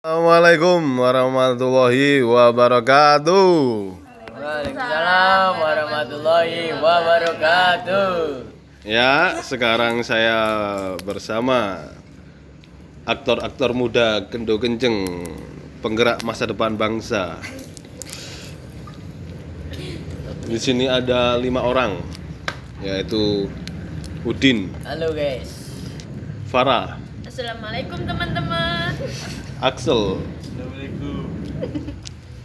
Assalamualaikum warahmatullahi wabarakatuh. Waalaikumsalam warahmatullahi wabarakatuh. Ya, sekarang saya bersama aktor-aktor muda Kendo Kenceng, penggerak masa depan bangsa. Di sini ada lima orang, yaitu Udin, Halo guys. Farah, Assalamualaikum teman-teman. Axel,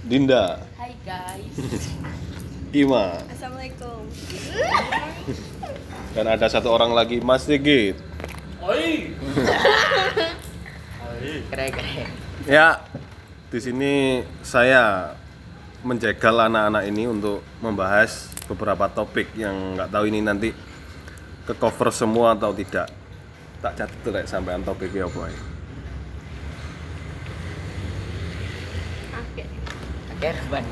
Dinda, Hai guys. Ima, Assalamualaikum. dan ada satu orang lagi Mas Sigit. Keren keren. Ya, di sini saya menjegal anak-anak ini untuk membahas beberapa topik yang nggak tahu ini nanti ke cover semua atau tidak. Tak catat tuh kayak sampean topiknya apa ya. Akhir ban.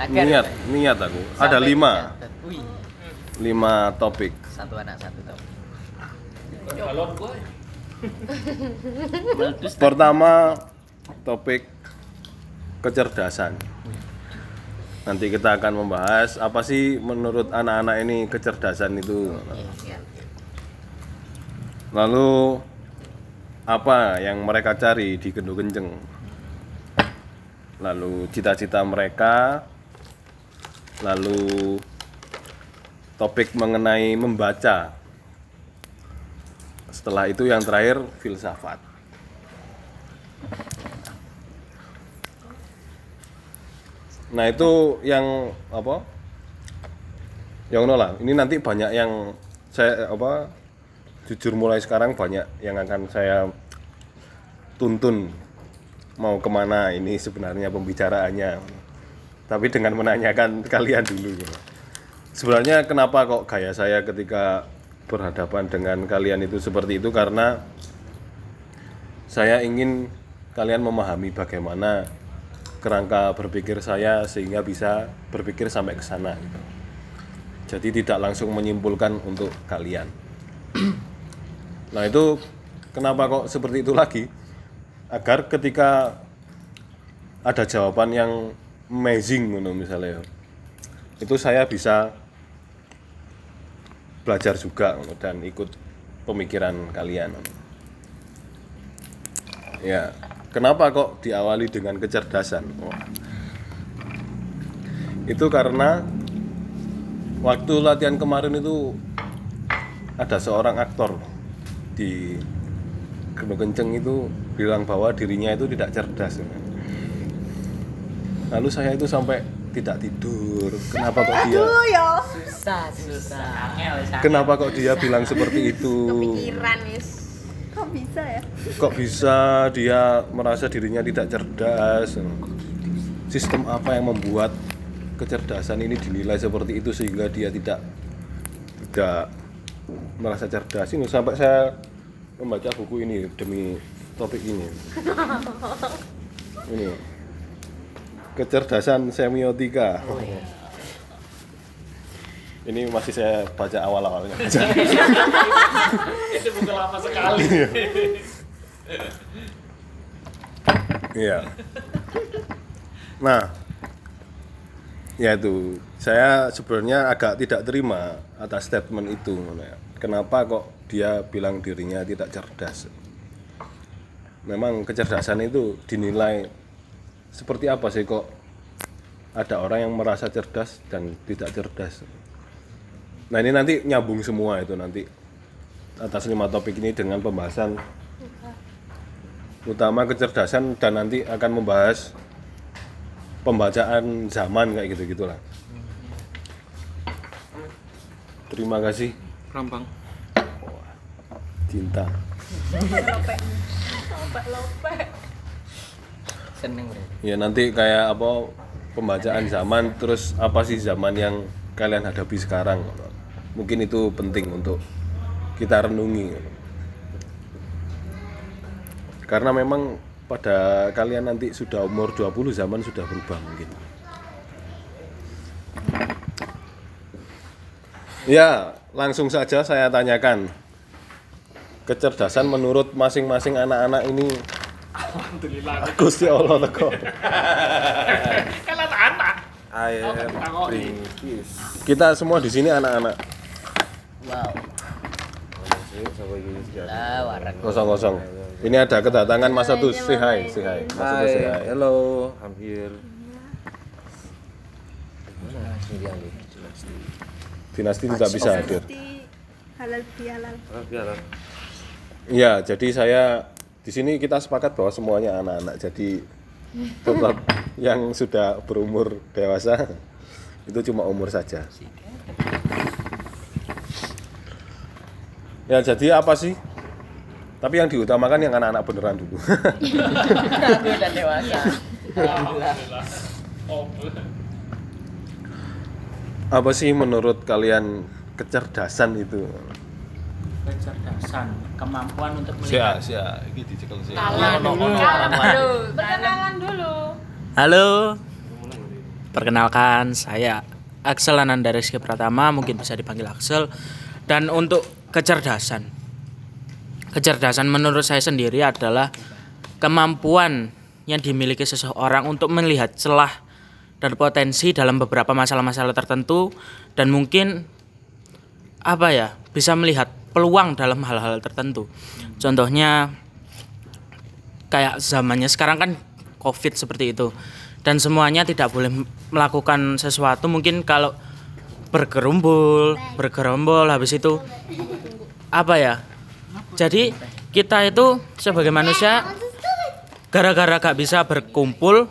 Akhir. Niat, niat aku. Ada Sampai lima, dicatat. Wih, lima topik. satu anak satu. Meletus Pertama topik kecerdasan. Nanti kita akan membahas apa sih menurut anak-anak ini kecerdasan itu. Iya. Lalu apa yang mereka cari di Gendo Kenceng? Lalu cita-cita mereka, lalu topik mengenai membaca. Setelah itu yang terakhir filsafat. Nah itu yang apa? Yang nolak. Ini nanti banyak yang saya apa? Jujur mulai sekarang banyak yang akan saya tuntun mau ke mana ini sebenarnya pembicaraannya. Tapi dengan menanyakan kalian dulu. Sebenarnya kenapa kok gaya saya ketika berhadapan dengan kalian itu seperti itu karena saya ingin kalian memahami bagaimana kerangka berpikir saya sehingga bisa berpikir sampai ke sana gitu. Jadi tidak langsung menyimpulkan untuk kalian. nah, itu kenapa kok seperti itu lagi? Agar ketika ada jawaban yang amazing misalnya itu saya bisa belajar juga dan ikut pemikiran kalian ya kenapa kok diawali dengan kecerdasan Wah. itu karena waktu latihan kemarin itu ada seorang aktor di Geno Kenceng itu bilang bahwa dirinya itu tidak cerdas lalu saya itu sampai tidak tidur kenapa kok dia ya. susah susah. kenapa kok dia bilang seperti itu Kepikiran is. Kok bisa ya? kok bisa dia merasa dirinya tidak cerdas sistem apa yang membuat kecerdasan ini dinilai seperti itu sehingga dia tidak tidak merasa cerdas ini sampai saya membaca buku ini demi topik ini ini kecerdasan semiotika Oh, iya. ini masih saya baca awal-awalnya itu bukan lama sekali Iya. Nah, ya itu saya sebenarnya agak tidak terima atas statement itu. Kenapa kok dia bilang dirinya tidak cerdas? Memang kecerdasan itu dinilai seperti apa sih kok ada orang yang merasa cerdas dan tidak cerdas? Nah ini nanti nyambung semua itu nanti atas lima topik ini dengan pembahasan utama kecerdasan dan nanti akan membahas pembacaan zaman kayak gitu gitulah. Terima kasih Rampang cinta. Seneng. Ya nanti kayak apa pembacaan zaman terus apa sih zaman yang kalian hadapi sekarang. Mungkin itu penting untuk kita renungi. Karena memang pada kalian nanti sudah umur 20 zaman sudah berubah mungkin. Ya, langsung saja saya tanyakan. Kecerdasan menurut masing-masing anak-anak ini Alhamdulillah. Gusti Allah teko. Kan anak-anak. Peace. Kita semua di sini anak-anak Wow. Warak. kosong-kosong. Ini ada kedatangan Mas Satu, say hi, say hi. Mas say Hi, hello, I'm here. Dinasti tidak bisa hadir. Halal bihalal. Ah, biarlah. Iya, jadi saya di sini kita sepakat bahwa semuanya anak-anak. Jadi tetap yang sudah berumur dewasa itu cuma umur saja. Ya, jadi apa sih? Tapi yang diutamakan yang anak-anak beneran dulu. Aku udah dewasa. Alhamdulillah. Apa sih menurut kalian kecerdasan itu? Kecerdasan, kemampuan untuk Sia, melihat. sia, iki dicekel sia. Perkenalan dulu. Halo, perkenalkan saya Axel Ananda Rizky Pratama, mungkin bisa dipanggil Axel. Dan untuk kecerdasan, kecerdasan menurut saya sendiri adalah kemampuan yang dimiliki seseorang untuk melihat celah dan potensi dalam beberapa masalah-masalah tertentu dan mungkin apa ya bisa melihat peluang dalam hal-hal tertentu. Contohnya kayak zamannya sekarang kan covid seperti itu. Dan semuanya tidak boleh melakukan sesuatu. Mungkin kalau bergerumpul bergerombol habis itu apa ya? Jadi kita itu sebagai manusia gara-gara gak bisa berkumpul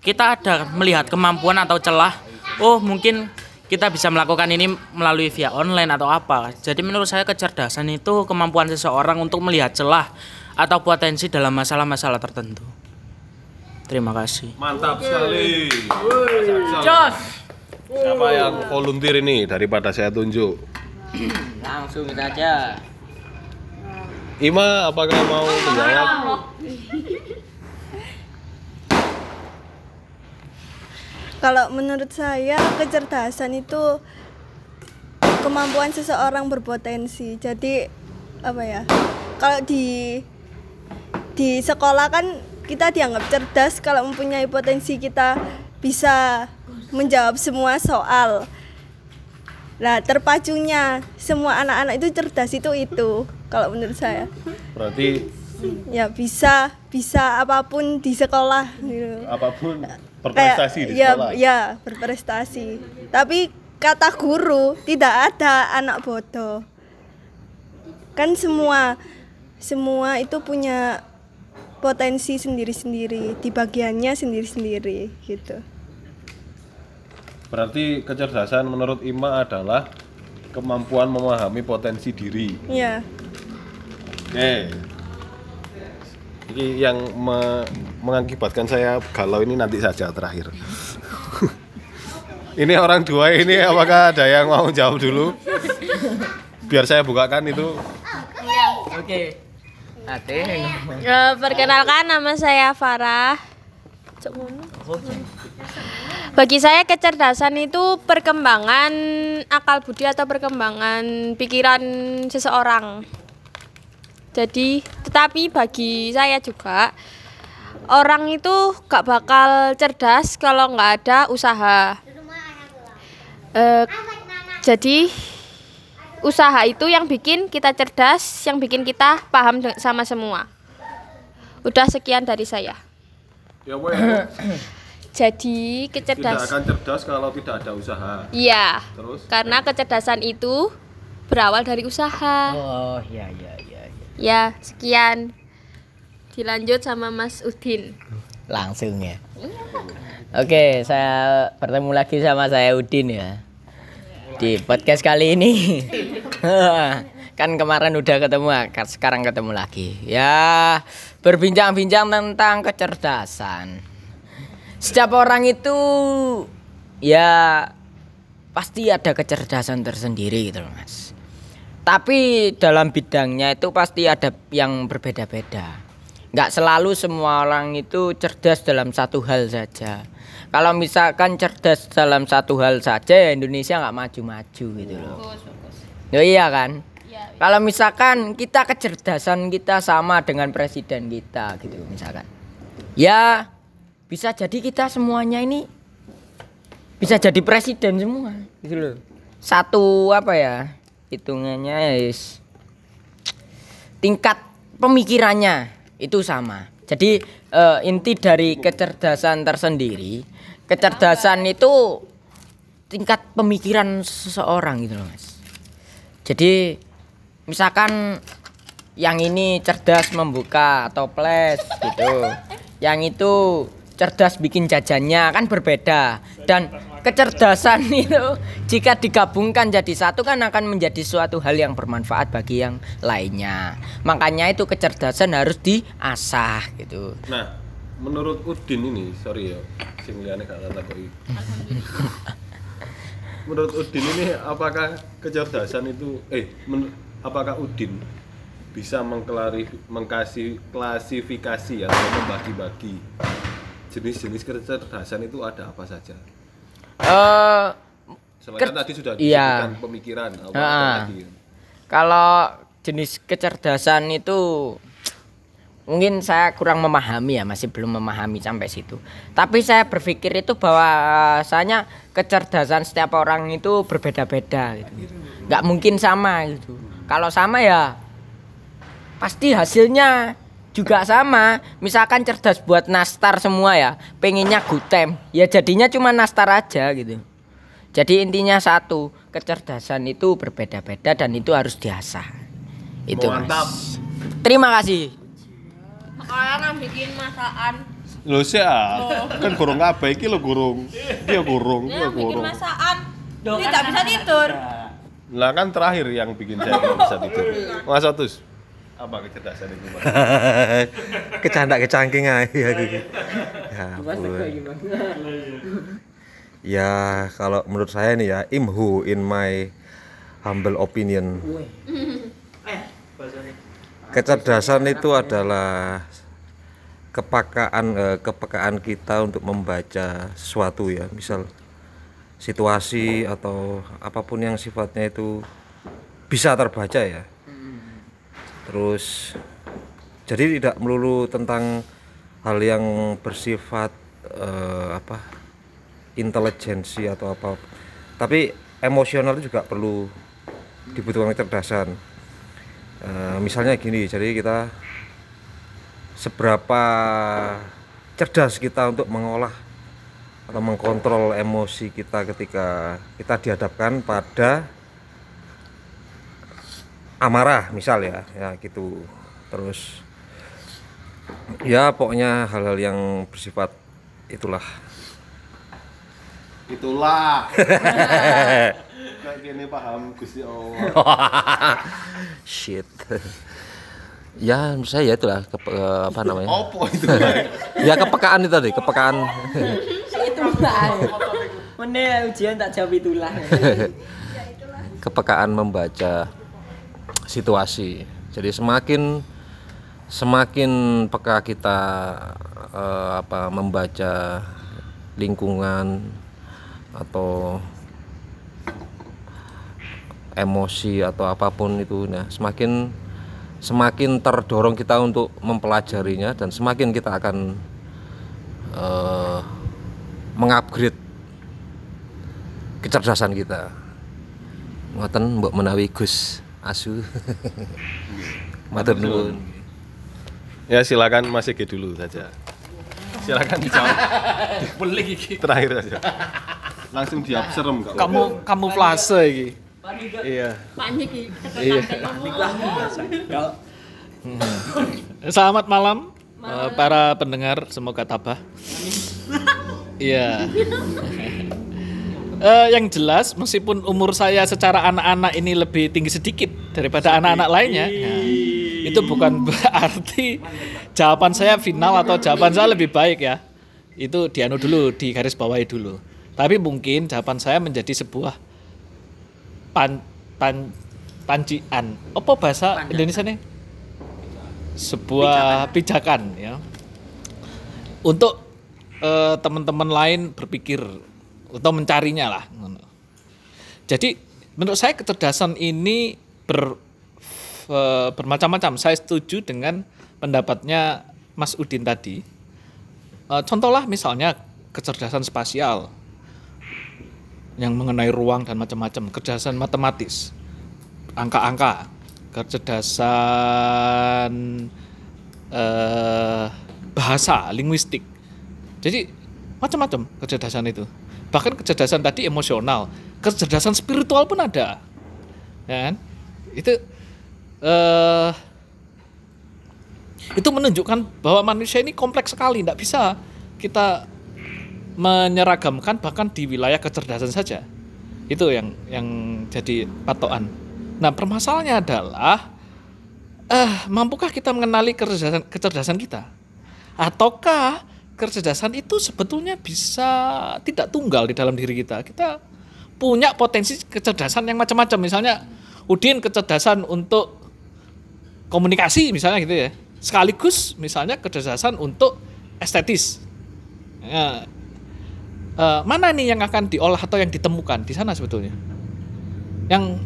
kita ada melihat kemampuan atau celah. Oh mungkin kita bisa melakukan ini melalui via online atau apa jadi menurut saya kecerdasan itu kemampuan seseorang untuk melihat celah atau potensi dalam masalah-masalah tertentu terima kasih Mantap sekali. Jos. Siapa yang volunteer ini daripada saya tunjuk? Langsung saja. Ima, apakah mau menjawab? Kalau menurut saya kecerdasan itu kemampuan seseorang berpotensi. Jadi apa ya? Kalau di di sekolah kan kita dianggap cerdas kalau mempunyai potensi kita bisa menjawab semua soal. Nah, terpacunya semua anak-anak itu cerdas itu itu kalau menurut saya. Berarti Ya bisa bisa apa pun di sekolah gitu. apa pun Kayak, berprestasi di ya, sekolah. Ya, berprestasi. Tapi kata guru tidak ada anak bodoh. Kan semua semua itu punya potensi sendiri-sendiri, di bagiannya sendiri-sendiri gitu. Berarti kecerdasan menurut Ima adalah kemampuan memahami potensi diri. Ya, Oke. Ini yang me- mengakibatkan saya galau ini nanti saja terakhir. ini orang dua ini apakah ada yang mau jawab dulu? Biar saya bukakan itu. Oke. Ate ngomong. Eh, perkenalkan nama saya Farah. Bagi saya kecerdasan itu perkembangan akal budi atau perkembangan pikiran seseorang. Jadi, tetapi bagi saya juga orang itu gak bakal cerdas kalau nggak ada usaha. Eh, jadi usaha itu yang bikin kita cerdas, yang bikin kita paham sama semua. Udah sekian dari saya. Ya Jadi tidak kecerdasan akan cerdas kalau tidak ada usaha. Iya, Terus karena kecerdasan itu berawal dari usaha. Oh, iya iya. iya. Ya, sekian. Dilanjut sama Mas Udin. Langsung ya. Oke, saya bertemu lagi sama saya Udin ya. Di podcast kali ini. kan kemarin udah ketemu, sekarang ketemu lagi. Ya, berbincang-bincang tentang kecerdasan. Setiap orang itu ya pasti ada kecerdasan tersendiri gitu Mas. Tapi dalam bidangnya itu pasti ada yang berbeda-beda. Nggak selalu semua orang itu cerdas dalam satu hal saja. Kalau misalkan cerdas dalam satu hal saja, ya Indonesia nggak maju-maju gitu loh. Ya iya kan? Kalau misalkan kita kecerdasan kita sama dengan presiden kita gitu misalkan. Ya bisa jadi kita semuanya ini bisa jadi presiden semua gitu loh. Satu apa ya? Hitungannya is tingkat pemikirannya itu sama. Jadi eh, inti dari kecerdasan tersendiri, kecerdasan itu tingkat pemikiran seseorang gitu loh, Mas. Jadi misalkan yang ini cerdas membuka toples gitu. Yang itu cerdas bikin jajannya kan berbeda dan kecerdasan itu jika digabungkan jadi satu kan akan menjadi suatu hal yang bermanfaat bagi yang lainnya. Makanya itu kecerdasan harus diasah gitu. Nah, menurut Udin ini, sorry ya, sing liyane gak tak takoki. menurut Udin ini apakah kecerdasan itu eh men- apakah Udin bisa mengklari mengkasih klasifikasi atau membagi-bagi jenis-jenis kecerdasan itu ada apa saja? Eh Selain Ker- tadi sudah iya. disebutkan pemikiran apa tadi? Kalau jenis kecerdasan itu mungkin saya kurang memahami ya, masih belum memahami sampai situ. Tapi saya berpikir itu bahwasanya kecerdasan setiap orang itu berbeda-beda gitu. nggak mungkin sama gitu. Kalau sama ya pasti hasilnya juga sama. Misalkan cerdas buat nastar semua ya, pengennya gutem, ya jadinya cuma nastar aja gitu. Jadi intinya satu, kecerdasan itu berbeda-beda dan itu harus diasah. Itu Mantap. Mas. Terima kasih. Sekarang bikin masakan. Lho sih ah, kan gorong kabeh iki lho gorong. Dia gorong, dia gorong. masakan. Tidak bisa tidur. Lah kan terakhir yang bikin saya nggak bisa tidur. Mas Otus, apa kecerdasan itu? Mas? Kecanda kecangking aja gitu. Ya, ampun. ya kalau menurut saya nih ya imhu in my humble opinion kecerdasan itu adalah kepekaan eh, kepekaan kita untuk membaca sesuatu ya misal situasi atau apa pun yang sifatnya itu bisa terbaca ya terus jadi tidak melulu tentang hal yang bersifat eh, apa intelijensi atau apa tapi emosional juga perlu dibutuhkan kecerdasan. Eh, misalnya gini jadi kita seberapa cerdas kita untuk mengolah atau mengkontrol emosi kita ketika kita dihadapkan pada amarah misal ya ya gitu terus ya pokoknya hal-hal yang bersifat itulah Itulah. Kayak gini paham Gusti Allah. shit ya menurut saya ya itulah kepe- eh, apa namanya Opo itu? ya kepekaan itu tadi kepekaan Itu Mana ujian tak jawab itulah. kepekaan membaca situasi. Jadi semakin semakin peka kita eh, apa membaca lingkungan atau emosi atau apa pun itu nah semakin semakin terdorong kita untuk mempelajarinya dan semakin kita akan eh, mengupgrade kecerdasan kita. Ngoten mbok menawi Gus asu matur nuwun Ya silakan Mas Ege dulu saja. Silakan dijawab. Beli iki. Terakhir saja. Langsung jawab serem kok. Kamu kamuflase iki. Iya. Panik iki. Iya. Selamat malam eh, para pendengar, semoga tabah. Iya. Eh, yang jelas, meskipun umur saya secara anak-anak ini lebih tinggi sedikit daripada anak-anak lainnya, ya, itu bukan berarti jawaban saya final atau jawaban saya lebih baik ya. Itu dianu dulu, di garis bawahi dulu. Tapi mungkin jawaban saya menjadi sebuah pan, pan, pancian. Apa bahasa Indonesia nih? Sebuah pijakan, ya. Untuk eh, teman-teman lain berpikir atau mencarinya lah. Jadi menurut saya kecerdasan ini eh, bermacam-macam. Saya setuju dengan pendapatnya Mas Udin tadi. Eh, contohlah misalnya kecerdasan spasial yang mengenai ruang dan macam-macam, kecerdasan matematis, angka-angka, kecerdasan eh, bahasa, linguistik. Jadi macam-macam kecerdasan itu. Bahkan kecerdasan tadi emosional, kecerdasan spiritual pun ada. Ya kan? Itu eh itu menunjukkan bahwa manusia ini kompleks sekali, tidak bisa kita menyeragamkan bahkan di wilayah kecerdasan saja. Itu yang yang jadi patokan. Nah, permasalahannya adalah eh mampukah kita mengenali kecerdasan kecerdasan kita? Ataukah kecerdasan itu sebetulnya bisa tidak tunggal di dalam diri kita? Kita punya potensi kecerdasan yang macam-macam. Misalnya Udin kecerdasan untuk komunikasi misalnya gitu ya. Sekaligus misalnya kecerdasan untuk estetis. Ya, eh, mana nih yang akan diolah atau yang ditemukan di sana sebetulnya? Yang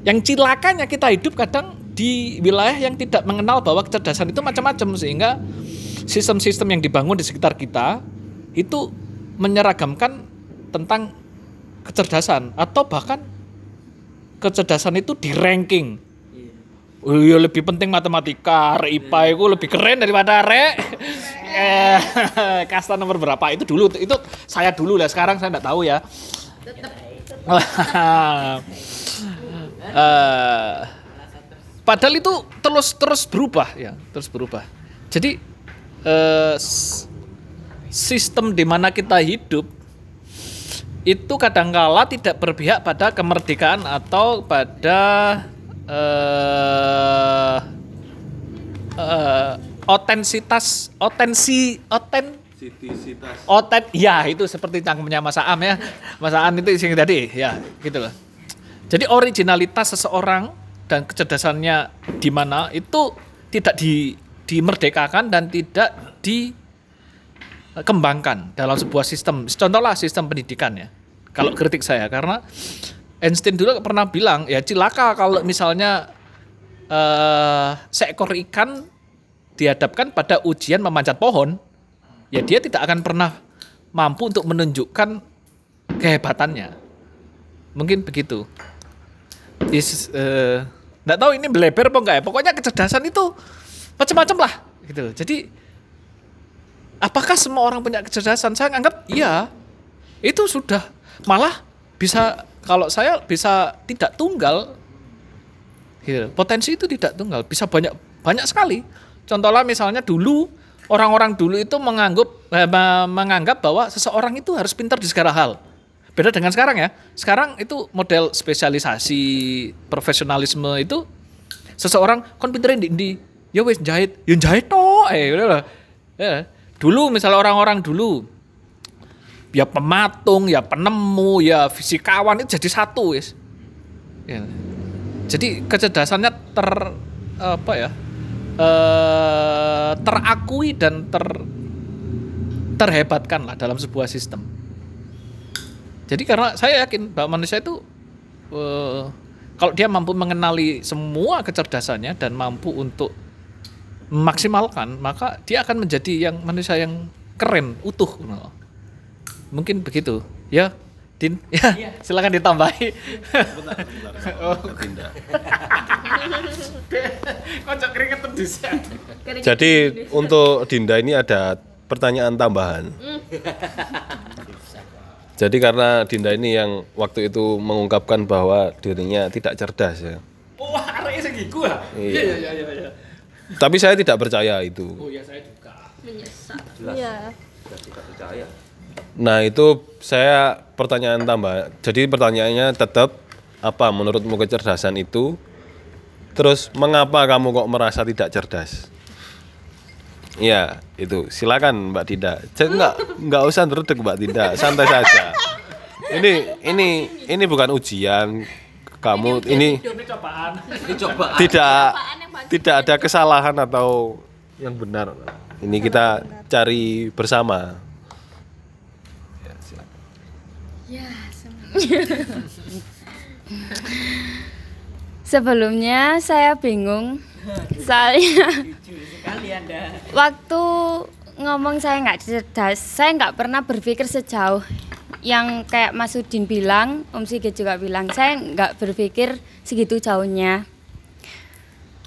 yang cilakanya kita hidup kadang di wilayah yang tidak mengenal bahwa kecerdasan itu macam-macam sehingga sistem-sistem yang dibangun di sekitar kita itu menyeragamkan tentang kecerdasan atau bahkan kecerdasan itu di ranking. Oh iya lebih penting matematika, Rek IPA itu lebih keren daripada. Eh, kasta nomor berapa itu dulu itu saya dulu lah sekarang saya nggak tahu ya. Eh, padahal itu terus terus berubah ya, terus berubah. Jadi eh, sistem di mana kita hidup itu kadangkala tidak berpihak pada kemerdekaan atau pada eh eh, otensitas otensi oten oten ya itu seperti cangkemnya Mas Aam ya. Mas Aam itu sing tadi ya gitu loh. Jadi originalitas seseorang dan kecerdasannya di mana itu tidak di dimerdekakan dan tidak dikembangkan dalam sebuah sistem. Contohlah sistem pendidikan ya. Kalau kritik saya karena Einstein dulu pernah bilang ya cilaka kalau misalnya eh, seekor ikan dihadapkan pada ujian memanjat pohon, ya dia tidak akan pernah mampu untuk menunjukkan kehebatannya. Mungkin begitu. Is, eh, nggak tahu ini beleber apa enggak ya. Pokoknya kecerdasan itu macam-macam lah gitu. Jadi apakah semua orang punya kecerdasan? Saya anggap iya. Itu sudah malah bisa kalau saya bisa tidak tunggal. Gitu. Potensi itu tidak tunggal, bisa banyak banyak sekali. Contohnya misalnya dulu orang-orang dulu itu menganggap eh, me- menganggap bahwa seseorang itu harus pintar di segala hal. Beda dengan sekarang ya. Sekarang itu model spesialisasi profesionalisme itu seseorang kon di, di ya wes jahit, ya jahit toh, eh udah. Ya. Dulu misalnya orang-orang dulu ya pematung, ya penemu, ya fisikawan itu jadi satu wes. Ya. Jadi kecerdasannya ter apa ya? eh, terakui dan ter terhebatkan lah dalam sebuah sistem. Jadi karena saya yakin bahwa manusia itu eh, kalau dia mampu mengenali semua kecerdasannya dan mampu untuk memaksimalkan, maka dia akan menjadi yang manusia yang keren, utuh. Mungkin begitu, ya. Din, ya, silakan ditambahi. Oh. Kocok keringetan di Jadi untuk Dinda ini ada pertanyaan tambahan. Jadi karena Dinda ini yang waktu itu mengungkapkan bahwa dirinya tidak cerdas ya. Wah, arek sing iku ah. Iya iya iya iya. Tapi saya tidak percaya itu. Oh iya saya juga. Iya. Nah itu saya pertanyaan tambah. Jadi pertanyaannya tetap apa menurutmu kecerdasan itu? Terus mengapa kamu kok merasa tidak cerdas? Iya itu silakan Mbak Dinda. Saya nggak nggak usah ngerudek Mbak Dinda, santai saja. Ini ini ini bukan ujian kamu ini Ini cobaan. tidak tidak ada kesalahan atau yang benar. Ini kita cari bersama. Ya, silakan. Sebelumnya saya bingung soalnya waktu ngomong saya nggak cerdas, saya nggak pernah berpikir sejauh yang kayak Mas Udin bilang, Om Sigit juga bilang, saya nggak berpikir segitu jauhnya.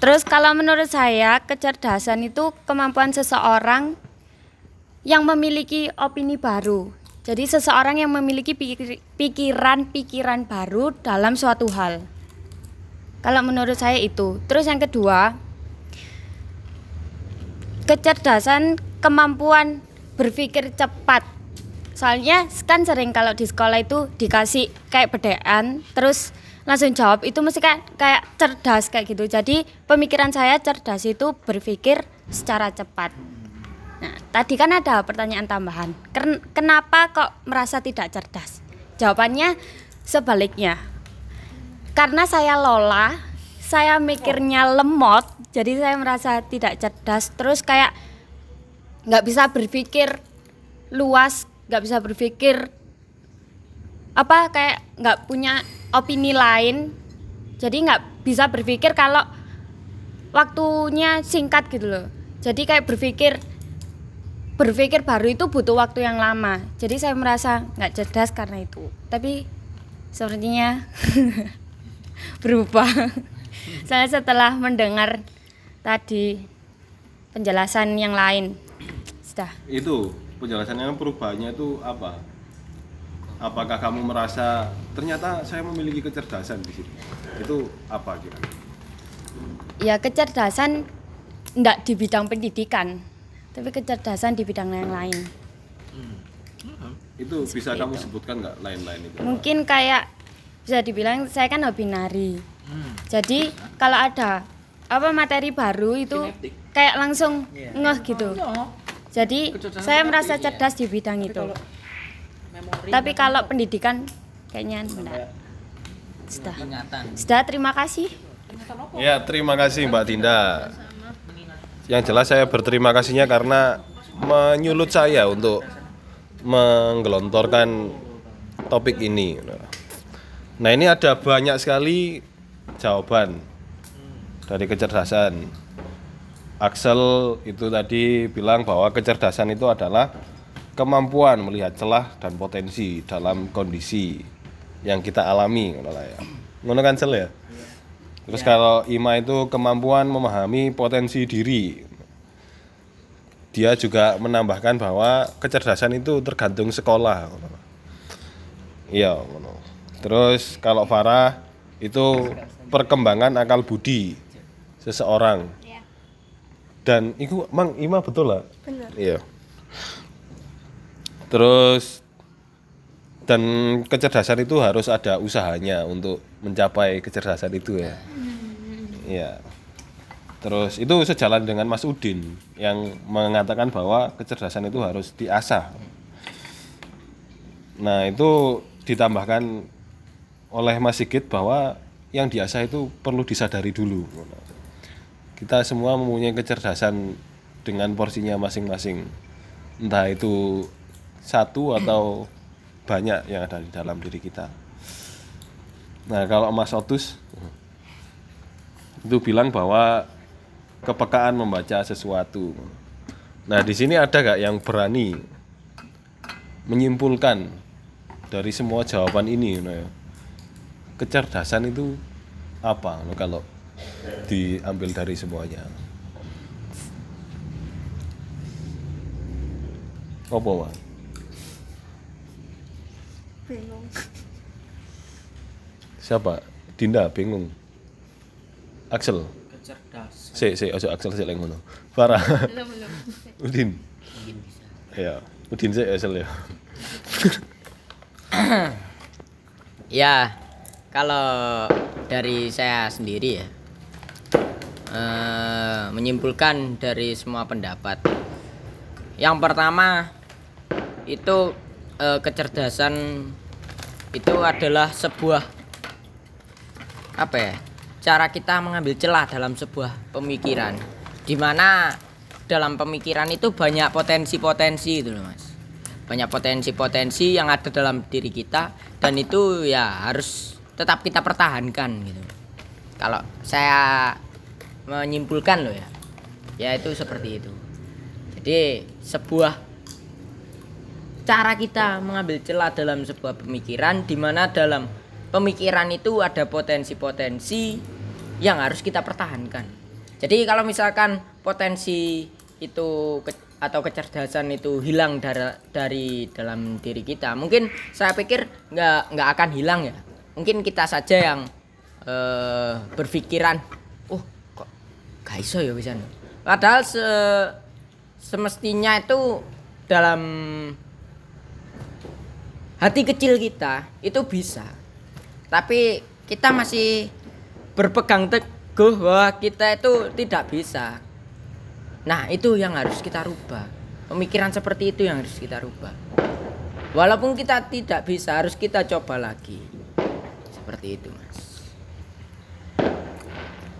Terus kalau menurut saya kecerdasan itu kemampuan seseorang yang memiliki opini baru. Jadi seseorang yang memiliki pikir- pikiran-pikiran baru dalam suatu hal. Kalau menurut saya itu. Terus yang kedua, kecerdasan kemampuan berpikir cepat. Soalnya kan sering kalau di sekolah itu dikasih kayak bedaan, terus langsung jawab itu mesti kayak kayak cerdas kayak gitu. Jadi pemikiran saya cerdas itu berpikir secara cepat. Nah, tadi kan ada pertanyaan tambahan. Ken- Kenapa kok merasa tidak cerdas? Jawabannya sebaliknya. Karena saya lola, saya mikirnya lemot, jadi saya merasa tidak cerdas. Terus kayak nggak bisa berpikir luas, nggak bisa berpikir apa kayak nggak punya opini lain. Jadi nggak bisa berpikir kalau waktunya singkat gitu loh. Jadi kayak berpikir berpikir baru itu butuh waktu yang lama. Jadi saya merasa nggak cerdas karena itu. Tapi sepertinya berubah. saya setelah mendengar tadi penjelasan yang lain. Sudah. Itu penjelasannya perubahannya itu apa? Apakah kamu merasa ternyata saya memiliki kecerdasan di situ? Itu apa kira? Ya kecerdasan enggak di bidang pendidikan, tapi kecerdasan di bidang yang lain. Itu bisa kamu sebutkan nggak lain-lain itu? Mungkin kayak bisa dibilang saya kan hobi nari. Jadi kalau ada apa materi baru itu kayak langsung ngeh gitu. Jadi saya merasa cerdas di bidang itu. Tapi kalau pendidikan kayaknya enggak. Sudah. Sudah, terima kasih. Ya, terima kasih Mbak Dinda. Yang jelas saya berterima kasihnya karena menyulut saya untuk menggelontorkan topik ini. Nah, ini ada banyak sekali jawaban dari kecerdasan. Axel itu tadi bilang bahwa kecerdasan itu adalah kemampuan melihat celah dan potensi dalam kondisi yang kita alami ngono ya. Ngono kan Sel ya? Terus kalau IMA itu kemampuan memahami potensi diri. Dia juga menambahkan bahwa kecerdasan itu tergantung sekolah. Iya, ngono. Terus kalau Farah itu perkembangan akal budi seseorang. Dan itu mang IMA betul lah. Benar. Iya. Terus dan kecerdasan itu harus ada usahanya untuk mencapai kecerdasan itu ya. Iya. Terus itu sejalan dengan Mas Udin yang mengatakan bahwa kecerdasan itu harus diasah. Nah, itu ditambahkan oleh Mas Sigit bahwa yang diasah itu perlu disadari dulu. Kita semua mempunyai kecerdasan dengan porsinya masing-masing. Entah itu satu atau banyak yang ada di dalam diri kita. Nah, kalau Mas Otus itu bilang bahwa kepekaan membaca sesuatu. Nah, di sini ada gak yang berani menyimpulkan dari semua jawaban ini? Kecerdasan itu apa kalau diambil dari semuanya? Apa, Mas? Bingung. Siapa? Dinda bingung. Axel. Kecerdasan. Si, si, ojo Axel sik lek ngono. Farah. Udin. Ya, Udin sik Axel ya. Ya, kalau dari saya sendiri ya, eh, menyimpulkan dari semua pendapat. Yang pertama itu eh, kecerdasan itu adalah sebuah apa ya? Cara kita mengambil celah dalam sebuah pemikiran, di mana dalam pemikiran itu banyak potensi-potensi itu loh mas banyak potensi-potensi yang ada dalam diri kita dan itu ya harus tetap kita pertahankan gitu kalau saya menyimpulkan loh ya ya itu seperti itu jadi sebuah cara kita mengambil celah dalam sebuah pemikiran di mana dalam pemikiran itu ada potensi-potensi yang harus kita pertahankan. Jadi kalau misalkan potensi itu ke- atau kecerdasan itu hilang dari, dari dalam diri kita, mungkin saya pikir nggak nggak akan hilang ya. Mungkin kita saja yang eh, berpikiran, gak iso ya bisa. Padahal se- semestinya itu dalam hati kecil kita itu bisa. Tapi kita masih berpegang teguh bahwa kita itu tidak bisa. Nah itu yang harus kita rubah. Pemikiran seperti itu yang harus kita rubah. Walaupun kita tidak bisa harus kita coba lagi. Seperti itu mas.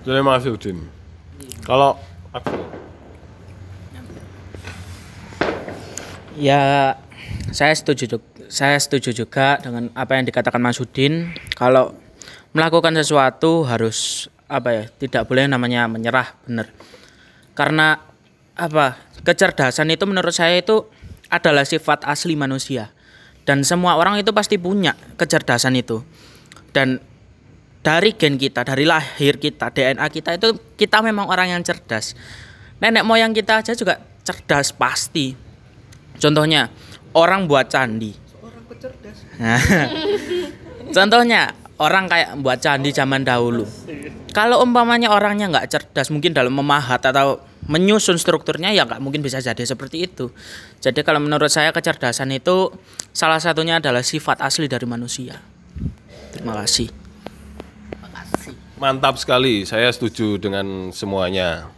Terima kasih Udin. Kalau Axel, Ya, saya setuju juga. Saya setuju juga dengan apa yang dikatakan Mas Udin. Kalau melakukan sesuatu harus apa ya? Tidak boleh namanya menyerah, benar. Karena apa? Kecerdasan itu menurut saya itu adalah sifat asli manusia. Dan semua orang itu pasti punya kecerdasan itu. Dan dari gen kita, dari lahir kita, DNA kita itu kita memang orang yang cerdas. Nenek moyang kita aja juga cerdas pasti. Contohnya orang buat candi. Orang. Contohnya orang kayak buat candi zaman dahulu. Kalau umpamanya orangnya nggak cerdas, mungkin dalam memahat atau menyusun strukturnya ya nggak mungkin bisa jadi seperti itu. Jadi kalau menurut saya kecerdasan itu salah satunya adalah sifat asli dari manusia. Terima kasih. Mantap sekali. Saya setuju dengan semuanya.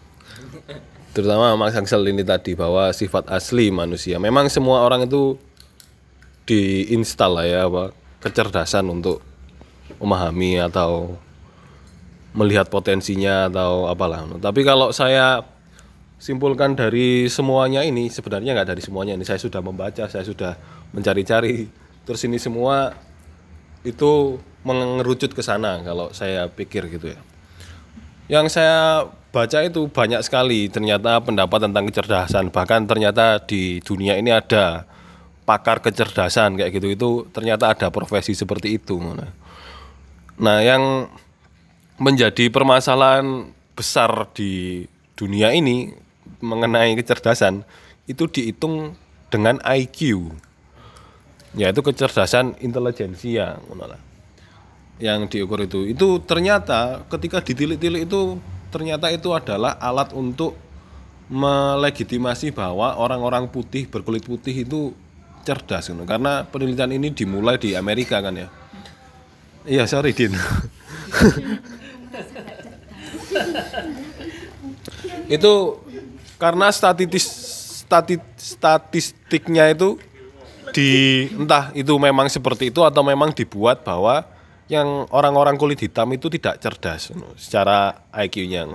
Terutama Mas Axel ini tadi bahwa sifat asli manusia. Memang semua orang itu diinstal lah ya apa kecerdasan untuk memahami atau melihat potensinya atau apalah. Tapi kalau saya simpulkan dari semuanya ini sebenarnya nggak dari semuanya ini saya sudah membaca, saya sudah mencari-cari. Terus ini semua itu mengerucut ke sana kalau saya pikir gitu ya. Yang saya baca itu banyak sekali ternyata pendapat tentang kecerdasan. Bahkan ternyata di dunia ini ada pakar kecerdasan kayak gitu itu ternyata ada profesi seperti itu. Nah, yang menjadi permasalahan besar di dunia ini mengenai kecerdasan itu dihitung dengan IQ yaitu kecerdasan intelijensia lah. yang diukur itu itu ternyata ketika ditilik-tilik itu ternyata itu adalah alat untuk melegitimasi bahwa orang-orang putih berkulit putih itu cerdas ngono. karena penelitian ini dimulai di Amerika kan ya iya sorry Din itu karena statistis stati- statistiknya itu di entah itu memang seperti itu atau memang dibuat bahwa yang orang-orang kulit hitam itu tidak cerdas secara IQ-nya.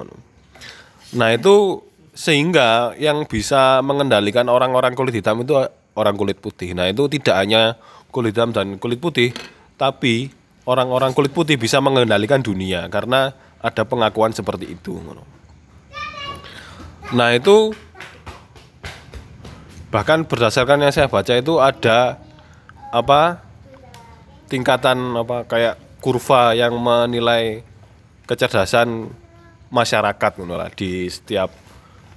Nah, itu sehingga yang bisa mengendalikan orang-orang kulit hitam itu orang kulit putih. Nah, itu tidak hanya kulit hitam dan kulit putih, tapi orang-orang kulit putih bisa mengendalikan dunia karena ada pengakuan seperti itu. Nah, itu bahkan berdasarkan yang saya baca itu ada apa tingkatan apa kayak kurva yang menilai kecerdasan masyarakat lah di setiap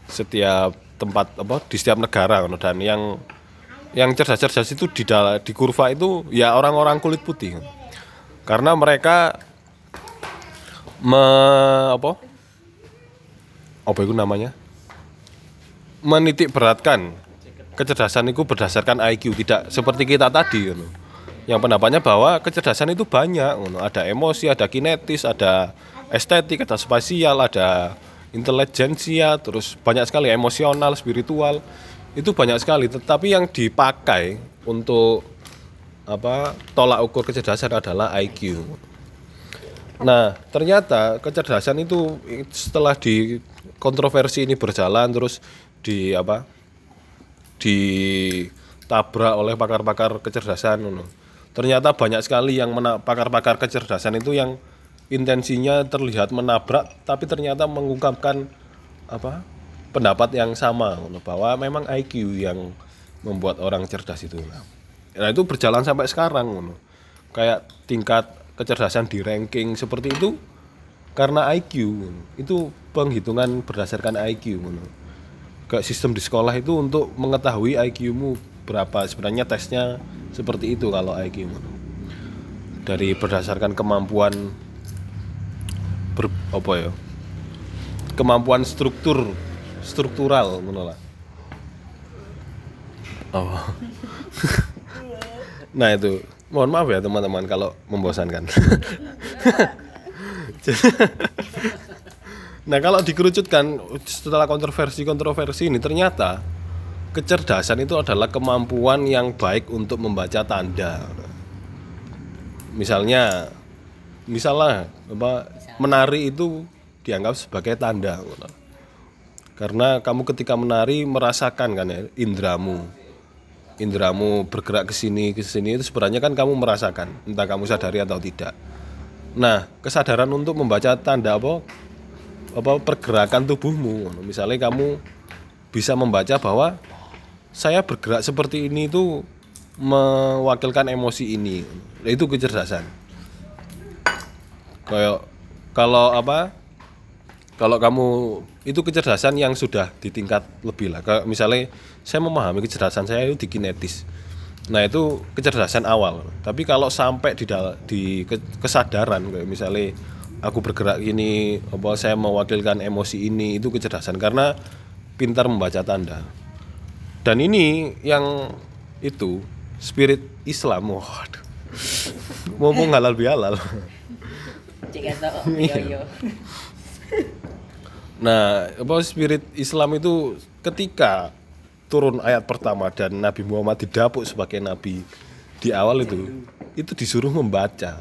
setiap tempat apa di setiap negara dan yang yang cerdas-cerdas itu di dal- di kurva itu ya orang-orang kulit putih. Karena mereka me apa apa itu namanya? Menitik beratkan kecerdasan itu berdasarkan IQ tidak seperti kita tadi ngono. Yang pendapatnya bahwa kecerdasan itu banyak ngono. Ada emosi, ada kinetis, ada estetik, ada spasial, ada intelijensia, terus banyak sekali emosional, spiritual. Itu banyak sekali, tetapi yang dipakai untuk apa tolak ukur kecerdasan adalah IQ. Nah, ternyata kecerdasan itu setelah di kontroversi ini berjalan terus di apa? Ditabrak oleh pakar-pakar kecerdasan. Ternyata banyak sekali yang pakar-pakar kecerdasan itu yang intensinya terlihat menabrak tapi ternyata mengungkapkan apa pendapat yang sama bahwa memang IQ yang membuat orang cerdas itu nah itu berjalan sampai sekarang kayak tingkat kecerdasan di ranking seperti itu karena IQ itu penghitungan berdasarkan IQ. Kayak sistem di sekolah itu untuk mengetahui IQ-mu berapa. Sebenarnya tesnya seperti itu kalau IQ ngono. dari berdasarkan kemampuan ber, apa ya? Kemampuan struktur struktural ngono lah. Oh. Nah itu. Mohon maaf ya teman-teman kalau membosankan nah kalau dikerucutkan setelah kontroversi-kontroversi ini ternyata kecerdasan itu adalah kemampuan yang baik untuk membaca tanda. Misalnya misalnya apa menari itu dianggap sebagai tanda. Karena kamu ketika menari merasakan kan ya indramu. Indramu bergerak ke sini ke sini itu sebenarnya kan kamu merasakan entah kamu sadari atau tidak. Nah kesadaran untuk membaca tanda apa apa pergerakan tubuhmu. Misalnya kamu bisa membaca bahwa saya bergerak seperti ini itu mewakilkan emosi ini. Itu kecerdasan. Kayak kalau apa kalau kamu itu kecerdasan yang sudah di tingkat lebih lah. Kayak misalnya saya memahami kecerdasan saya itu di kinetis. Nah itu kecerdasan awal. Tapi kalau sampai di di ke- kesadaran kayak misalnya aku bergerak ini apa saya mewakilkan emosi ini itu kecerdasan. Karena pintar membaca tanda. Dan ini yang itu spirit Islam waduh. Mumpung halal bihalal. Iya. Nah, apa spirit Islam itu ketika turun ayat pertama dan Nabi Muhammad didapuk sebagai nabi di awal itu itu disuruh membaca.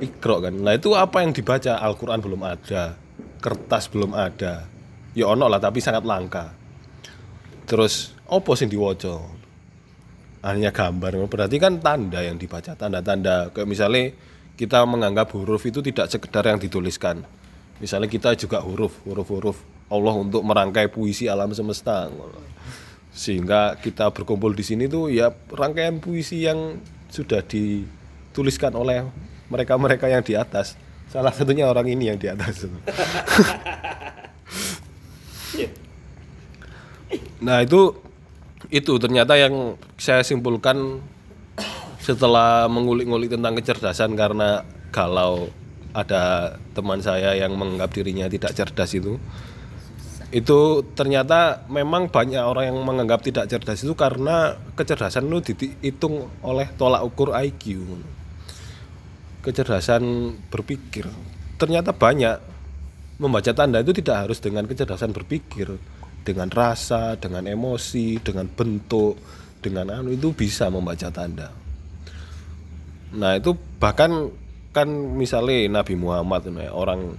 Ikro kan. Nah, itu apa yang dibaca? Al-Qur'an belum ada, kertas belum ada. Ya ono lah tapi sangat langka. Terus opo sing diwaca? Hanya gambar. Berarti kan tanda yang dibaca, tanda-tanda kayak misalnya kita menganggap huruf itu tidak sekedar yang dituliskan. Misalnya kita juga huruf, huruf-huruf Allah untuk merangkai puisi alam semesta. Sehingga kita berkumpul di sini tuh ya rangkaian puisi yang sudah dituliskan oleh mereka-mereka yang di atas. Salah satunya orang ini yang di atas. nah, itu itu ternyata yang saya simpulkan setelah mengulik-ngulik tentang kecerdasan karena galau ada teman saya yang menganggap dirinya tidak cerdas itu itu ternyata memang banyak orang yang menganggap tidak cerdas itu karena kecerdasan itu dihitung oleh tolak ukur IQ kecerdasan berpikir ternyata banyak membaca tanda itu tidak harus dengan kecerdasan berpikir dengan rasa dengan emosi dengan bentuk dengan anu itu bisa membaca tanda Nah itu bahkan kan misalnya Nabi Muhammad nah, orang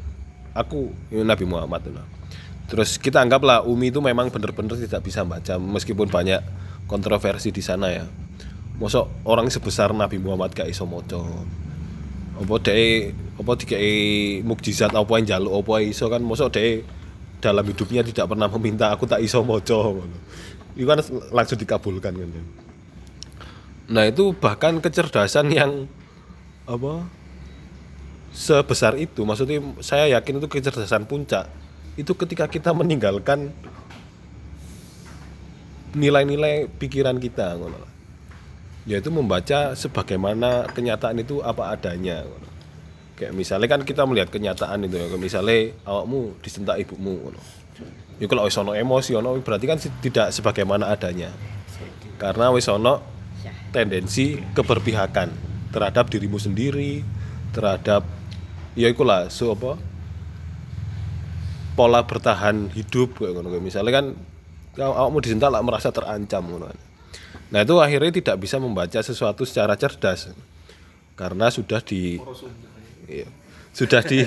aku ini Nabi Muhammad nah. Terus kita anggaplah Umi itu memang benar-benar tidak bisa baca meskipun banyak kontroversi di sana ya. Mosok orang sebesar Nabi Muhammad gak iso maca. Apa dhek apa dikai mukjizat apa yang jaluk apa iso kan mosok dhek dalam hidupnya tidak pernah meminta aku tak iso ngono. Itu kan langsung dikabulkan kan. Nah itu bahkan kecerdasan yang apa sebesar itu, maksudnya saya yakin itu kecerdasan puncak itu ketika kita meninggalkan nilai-nilai pikiran kita, ngono. Yaitu membaca sebagaimana kenyataan itu apa adanya. Kayak misalnya kan kita melihat kenyataan itu ya, misalnya awakmu disentak ibumu. Ya kalau wis ono emosi ono berarti kan tidak sebagaimana adanya. Karena wis ono tendensi keberpihakan terhadap dirimu sendiri, terhadap ya ikulah so apa pola bertahan hidup kayak misalnya kan awakmu disentak lah merasa terancam ngono. Nah, itu akhirnya tidak bisa membaca sesuatu secara cerdas. Karena sudah di iya, sudah di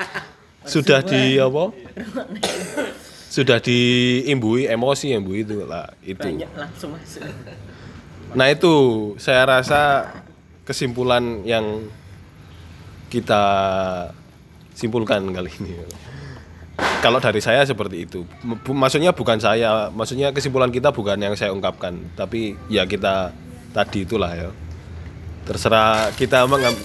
sudah di apa? Sudah diimbui emosi imbui itu lah itu. Nah itu saya rasa kesimpulan yang kita simpulkan kali ini. Kalau dari saya seperti itu. Maksudnya bukan saya, maksudnya kesimpulan kita bukan yang saya ungkapkan, tapi ya kita tadi itulah ya. Terserah kita mengambil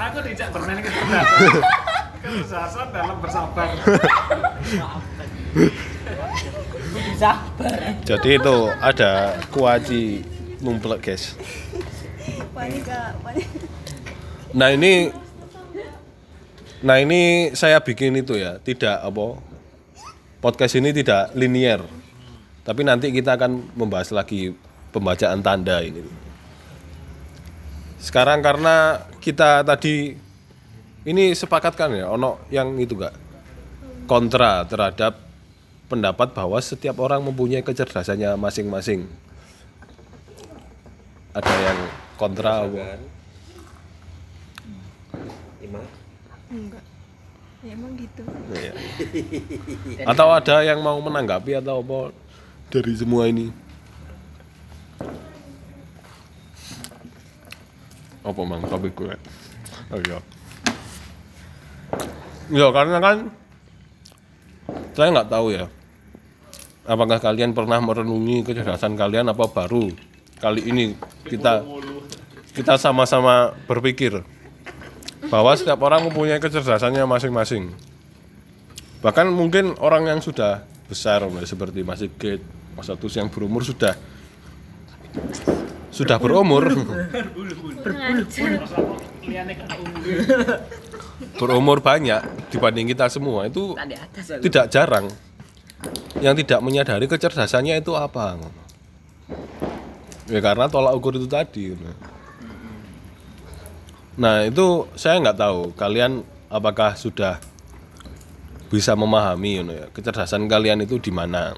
Aku dijak bermain kecerdasan. Kecerdasan dalam bersabar. Jadi itu ada kuaci numplek guys. Nah ini, nah ini saya bikin itu ya, tidak apa podcast ini tidak linier, tapi nanti kita akan membahas lagi pembacaan tanda ini. Sekarang karena kita tadi ini sepakatkan ya, ono yang itu gak kontra terhadap pendapat bahwa setiap orang mempunyai kecerdasannya masing-masing. Ada yang kontra? Ima enggak ya emang gitu Iya. Atau ada yang mau menanggapi atau apa dari semua ini? Apa mang topik gue? Oh iya. Ya karena kan saya nggak tahu ya. Apakah kalian pernah merenungi kecerdasan kalian apa baru kali ini kita kita sama-sama berpikir bahwa setiap orang mempunyai kecerdasannya masing-masing. Bahkan mungkin orang yang sudah besar seperti Mas Sigit, Mas Atus yang berumur sudah sudah berumur. Berumur banyak dibanding kita semua itu tidak jarang. Yang tidak menyadari kecerdasannya itu apa? Ya karena tolak ukur itu tadi Nah itu saya nggak tahu kalian apakah sudah bisa memahami you know, ya, kecerdasan kalian itu di mana.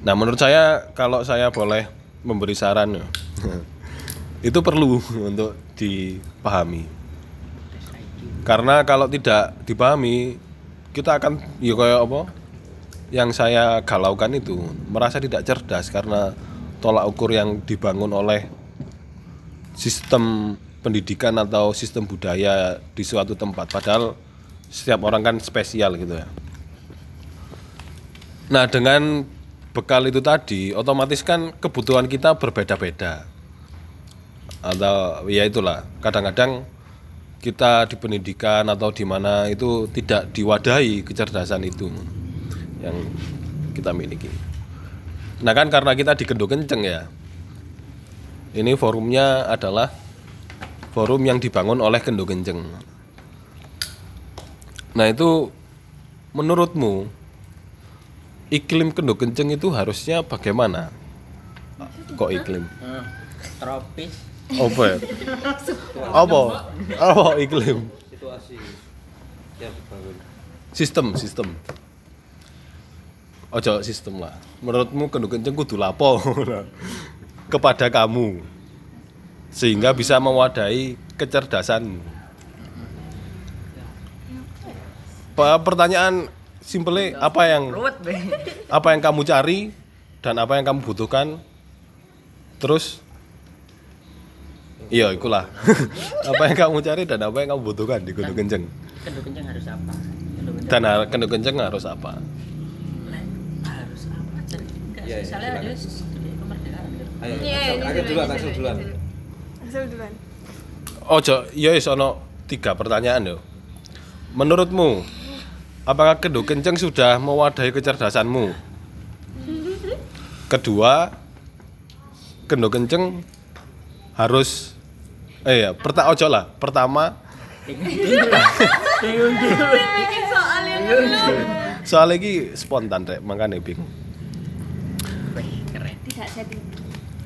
Nah menurut saya kalau saya boleh memberi saran ya, itu perlu untuk dipahami. Karena kalau tidak dipahami kita akan ya kayak apa yang saya galaukan itu merasa tidak cerdas karena tolak ukur yang dibangun oleh sistem pendidikan atau sistem budaya di suatu tempat. Padahal setiap orang kan spesial gitu ya. Nah dengan bekal itu tadi otomatis kan kebutuhan kita berbeda-beda. Atau ya itulah kadang-kadang kita di pendidikan atau di mana itu tidak diwadahi kecerdasan itu yang kita miliki. Nah kan karena kita di Kendo Kenceng ya ini forumnya adalah forum yang dibangun oleh Kendo Kenceng. Nah itu menurutmu iklim Kendo Kenceng itu harusnya bagaimana? Kok iklim? tropis Apa ya? Apa? Apa iklim? situasi yang dibangun Sistem, sistem. Ojo sistem lah. Menurutmu Kendo Kenceng kudu lapo kepada kamu sehingga bisa mewadahi kecerdasanmu. Pa- Pertanyaan simple apa yang apa yang kamu cari dan apa yang kamu butuhkan? Terus iya ikulah. Apa yang kamu cari dan apa yang kamu butuhkan di Gunung Kenceng? Kenduk kenceng harus apa? Kenduk kenceng dan Kenceng harus apa? Harus apa? Enggak, Iya, iya, ada kemerdekaan. Ayo dulu, dulu, duluan duluan Ojo, ya wis ono tiga pertanyaan yo. Menurutmu, apakah Kendo Kenceng sudah mewadahi kecerdasanmu? Kedua, Kendo Kenceng harus eh ya, perta ojo lah. Pertama, soal lagi spontan rek, makanya bingung.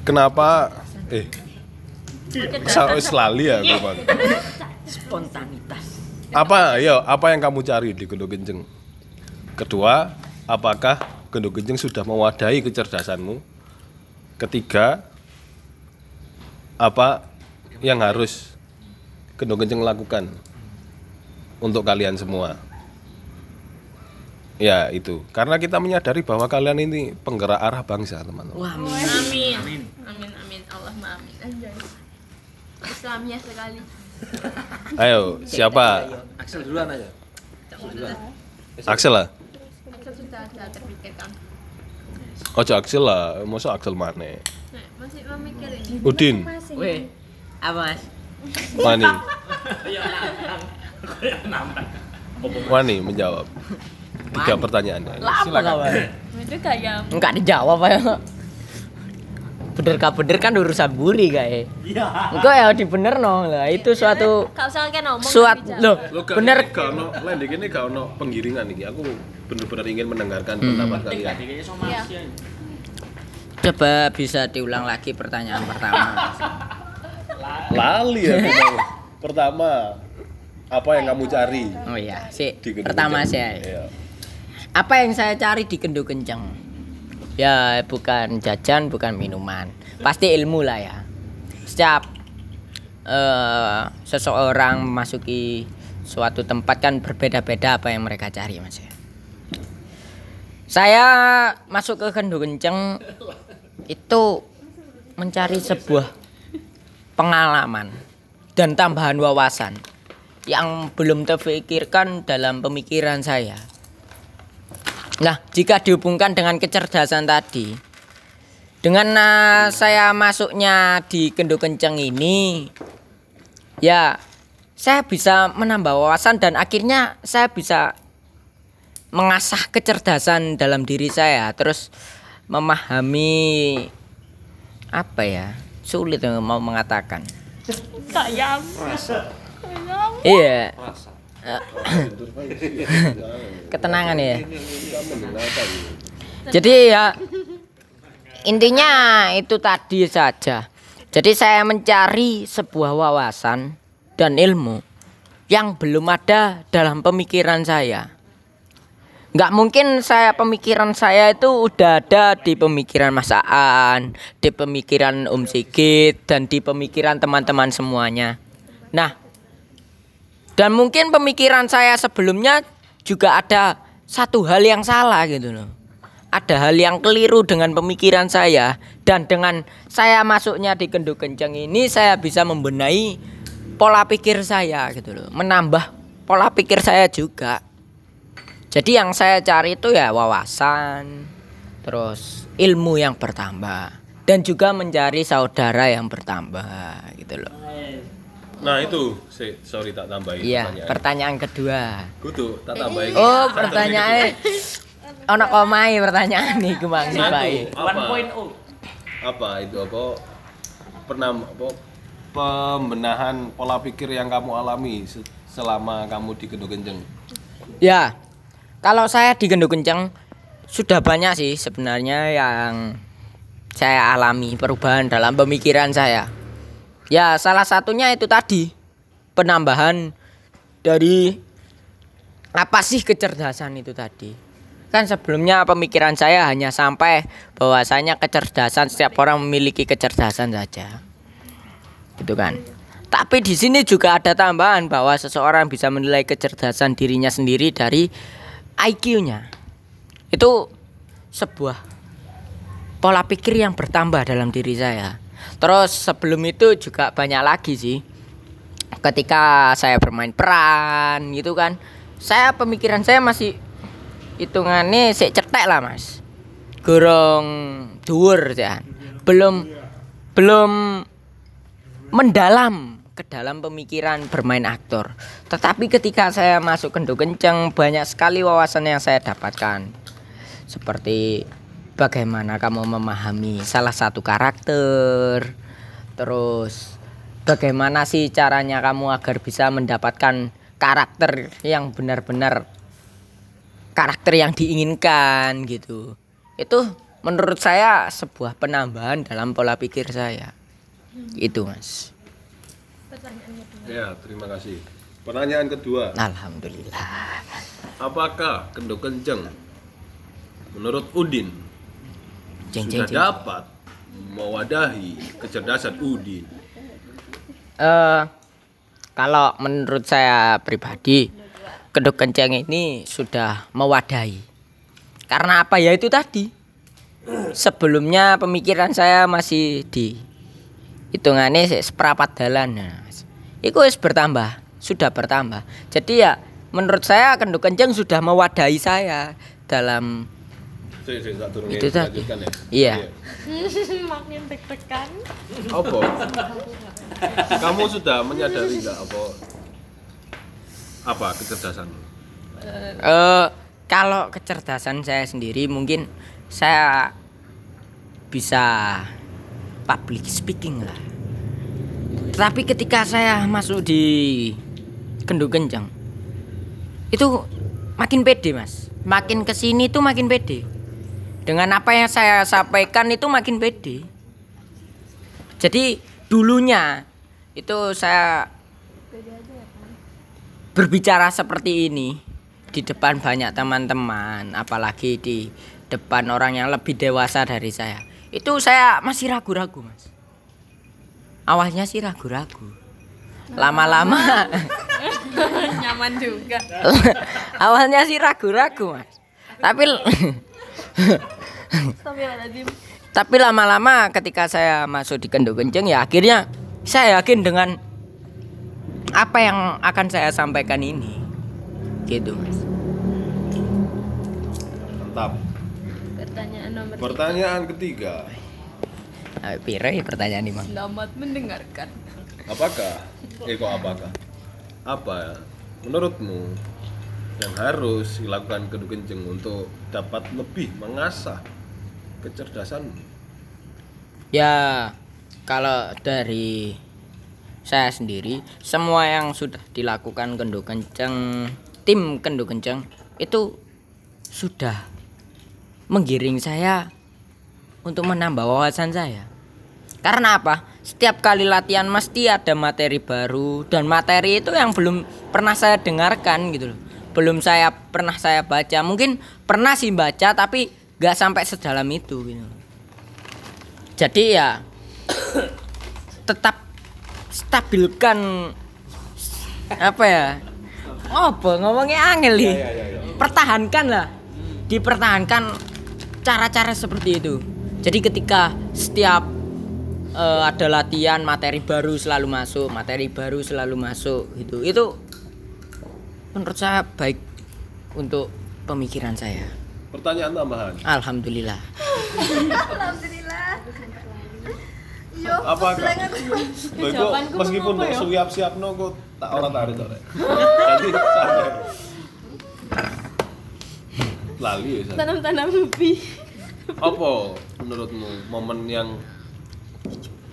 Kenapa eh Sa- wis lali ya gue, Bang. spontanitas. Apa ya apa yang kamu cari di Gendong Kenceng? Kedua apakah Gendong Kenceng sudah mewadahi kecerdasanmu? Ketiga apa yang harus Gendong Kenceng lakukan untuk kalian semua? Ya itu, karena kita menyadari bahwa kalian ini penggerak arah bangsa teman-teman. Wah, Amin. Amin. Amin. Allah amin. Islamnya sekali. Ayo, siapa? Axel duluan aja. Axel lah. Sudah ada terpikirkan. Ojo Axel lah, masa Axel mana? Nek, masih memikir ini. Udin, Weh, apa mas? Wani. Wani menjawab. Tiga pertanyaan. Lama kawan. Itu kayak Enggak dijawab ya. Bener gak bener kan urusan buri kayak. Iya. Enggak ya dibener no lah itu suatu Kau usah kayak ngomong. suat loh bener Gak ono, landing ini gak ono penggiringan ini. Aku benar-benar ingin mendengarkan pendapat kalian. coba bisa diulang lagi pertanyaan pertama. Lali ya. Pertama, apa yang kamu cari Oh iya, sih pertama saya. Iya. Apa yang saya cari di Kendo Kenceng? Ya bukan jajan, bukan minuman. Pasti ilmu lah ya. Setiap eh, seseorang memasuki suatu tempat kan berbeda-beda apa yang mereka cari mas ya. Saya masuk ke Kendo Kenceng itu mencari sebuah pengalaman dan tambahan wawasan yang belum terpikirkan dalam pemikiran saya. Nah, jika dihubungkan dengan kecerdasan tadi, dengan uh, saya masuknya di Kendo Kenceng ini, ya saya bisa menambah wawasan dan akhirnya saya bisa mengasah kecerdasan dalam diri saya, terus memahami apa ya sulit mau mengatakan. Sayang. Iya. Ketenangan ya. Jadi ya intinya itu tadi saja. Jadi saya mencari sebuah wawasan dan ilmu yang belum ada dalam pemikiran saya. Nggak mungkin saya pemikiran saya itu udah ada di pemikiran Mas Aan, di pemikiran Om Sigit, dan di pemikiran teman-teman semuanya. Nah, dan mungkin pemikiran saya sebelumnya juga ada satu hal yang salah gitu loh. Ada hal yang keliru dengan pemikiran saya dan dengan saya masuknya di Kendo Kenceng ini saya bisa membenahi pola pikir saya gitu loh. Menambah pola pikir saya juga. Jadi yang saya cari itu ya wawasan, terus ilmu yang bertambah dan juga mencari saudara yang bertambah gitu loh. Nah itu, si- sorry tak tambahin Iya, pertanyaan. pertanyaan kedua. Kudu, tak tambahin. Oh, pertanyaannya ono komai pertanyaan nih kemang nih, Pak. Satu, apa? Apa itu apa? Pernah apa? Pembenahan pola pikir yang kamu alami se- selama kamu di Kedua Kenceng. Ya. Kalau saya di Genduk Kenceng sudah banyak sih sebenarnya yang saya alami perubahan dalam pemikiran saya. Ya, salah satunya itu tadi penambahan dari apa sih kecerdasan itu tadi? Kan sebelumnya pemikiran saya hanya sampai bahwasanya kecerdasan setiap orang memiliki kecerdasan saja. Gitu kan. Tapi di sini juga ada tambahan bahwa seseorang bisa menilai kecerdasan dirinya sendiri dari IQ-nya. Itu sebuah pola pikir yang bertambah dalam diri saya. Terus sebelum itu juga banyak lagi sih. Ketika saya bermain peran gitu kan, saya pemikiran saya masih hitungannya sik cetek lah mas. Gorong dhuwur ya. Belum belum mendalam ke dalam pemikiran bermain aktor. Tetapi ketika saya masuk Kendo Kenceng banyak sekali wawasan yang saya dapatkan. Seperti bagaimana kamu memahami salah satu karakter. Terus bagaimana sih caranya kamu agar bisa mendapatkan karakter yang benar-benar karakter yang diinginkan gitu. Itu menurut saya sebuah penambahan dalam pola pikir saya. Itu, Mas. Ya, terima kasih. Pertanyaan kedua, Alhamdulillah. apakah Kendo Kenceng menurut Udin Jeng, sudah dapat mewadahi kecerdasan Udin? Eh, kalau menurut saya pribadi, keduk kencang ini sudah mewadahi. Karena apa ya itu tadi? Sebelumnya pemikiran saya masih di hitungannya seperapat dalan. Nah, Itu wis bertambah, sudah bertambah. Jadi ya menurut saya kenduk kencang sudah mewadahi saya dalam Tak durunge Itu tadi. dilanjutkan ya. Iya. Makin deg-degan. Apa? Kamu sudah menyadari nggak apa apa kecerdasan? Eh kalau kecerdasan saya sendiri mungkin saya bisa public speaking lah. Tapi ketika saya masuk di kenduk kencang itu makin pede mas, makin ke sini tuh makin pede. Dengan apa yang saya sampaikan itu makin pede. Jadi dulunya itu saya berbicara seperti ini di depan banyak teman-teman, apalagi di depan orang yang lebih dewasa dari saya. Itu saya masih ragu-ragu, Mas. Awalnya sih ragu-ragu. Lama-lama Nyaman juga. awalnya sih ragu-ragu, Mas. Tapi tapi lama-lama ketika saya masuk di kenduk kenceng ya akhirnya saya yakin dengan apa yang akan saya sampaikan ini. Gitu, Mas. Mantap. Pertanyaan nomor Pertanyaan ketiga, Nah, piro ya pertanyaan ini, Mang? Selamat mendengarkan. apakah? Eh kok apakah? Apa menurutmu yang harus dilakukan kedua kenceng untuk dapat lebih mengasah kecerdasan? Ya, kalau dari saya sendiri, semua yang sudah dilakukan Kendo Kenceng, tim Kendo Kenceng itu sudah menggiring saya untuk menambah wawasan saya. Karena apa? Setiap kali latihan mesti ada materi baru dan materi itu yang belum pernah saya dengarkan gitu loh. Belum saya pernah saya baca. Mungkin pernah sih baca tapi nggak sampai sedalam itu gitu. Jadi ya tetap stabilkan apa ya? Apa ngomongnya angel nih? Pertahankan lah. Dipertahankan cara-cara seperti itu. Jadi ketika setiap eh, ada latihan materi baru selalu masuk, materi baru selalu masuk gitu. Itu menurut saya baik untuk pemikiran saya. Pertanyaan tambahan. Alhamdulillah. Apa kak? Lho, iku meskipun kok siap siap no kok tak ora tarik tok rek. Jadi lali ya. San. Tanam-tanam ubi. Apa menurutmu momen yang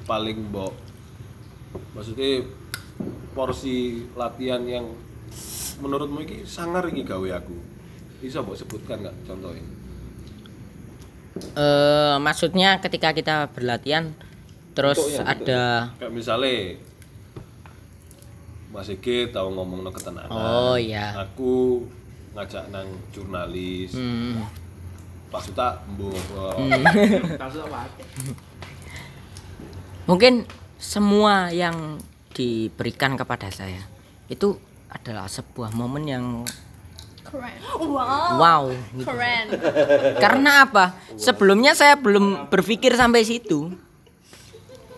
paling mbok maksudnya porsi latihan yang menurutmu ini sangar iki gawe aku? Bisa mbok sebutkan nggak contohnya Eh maksudnya ketika kita berlatihan terus Bentuknya, ada kayak misalnya Mas Ege tahu ngomong no ketenangan. Oh, iya. aku ngajak nang jurnalis. Hmm, Pak Suta mbuh mungkin semua yang diberikan kepada saya itu adalah sebuah momen yang Keren. wow gitu. Keren. Karena apa? Sebelumnya saya belum berpikir sampai situ.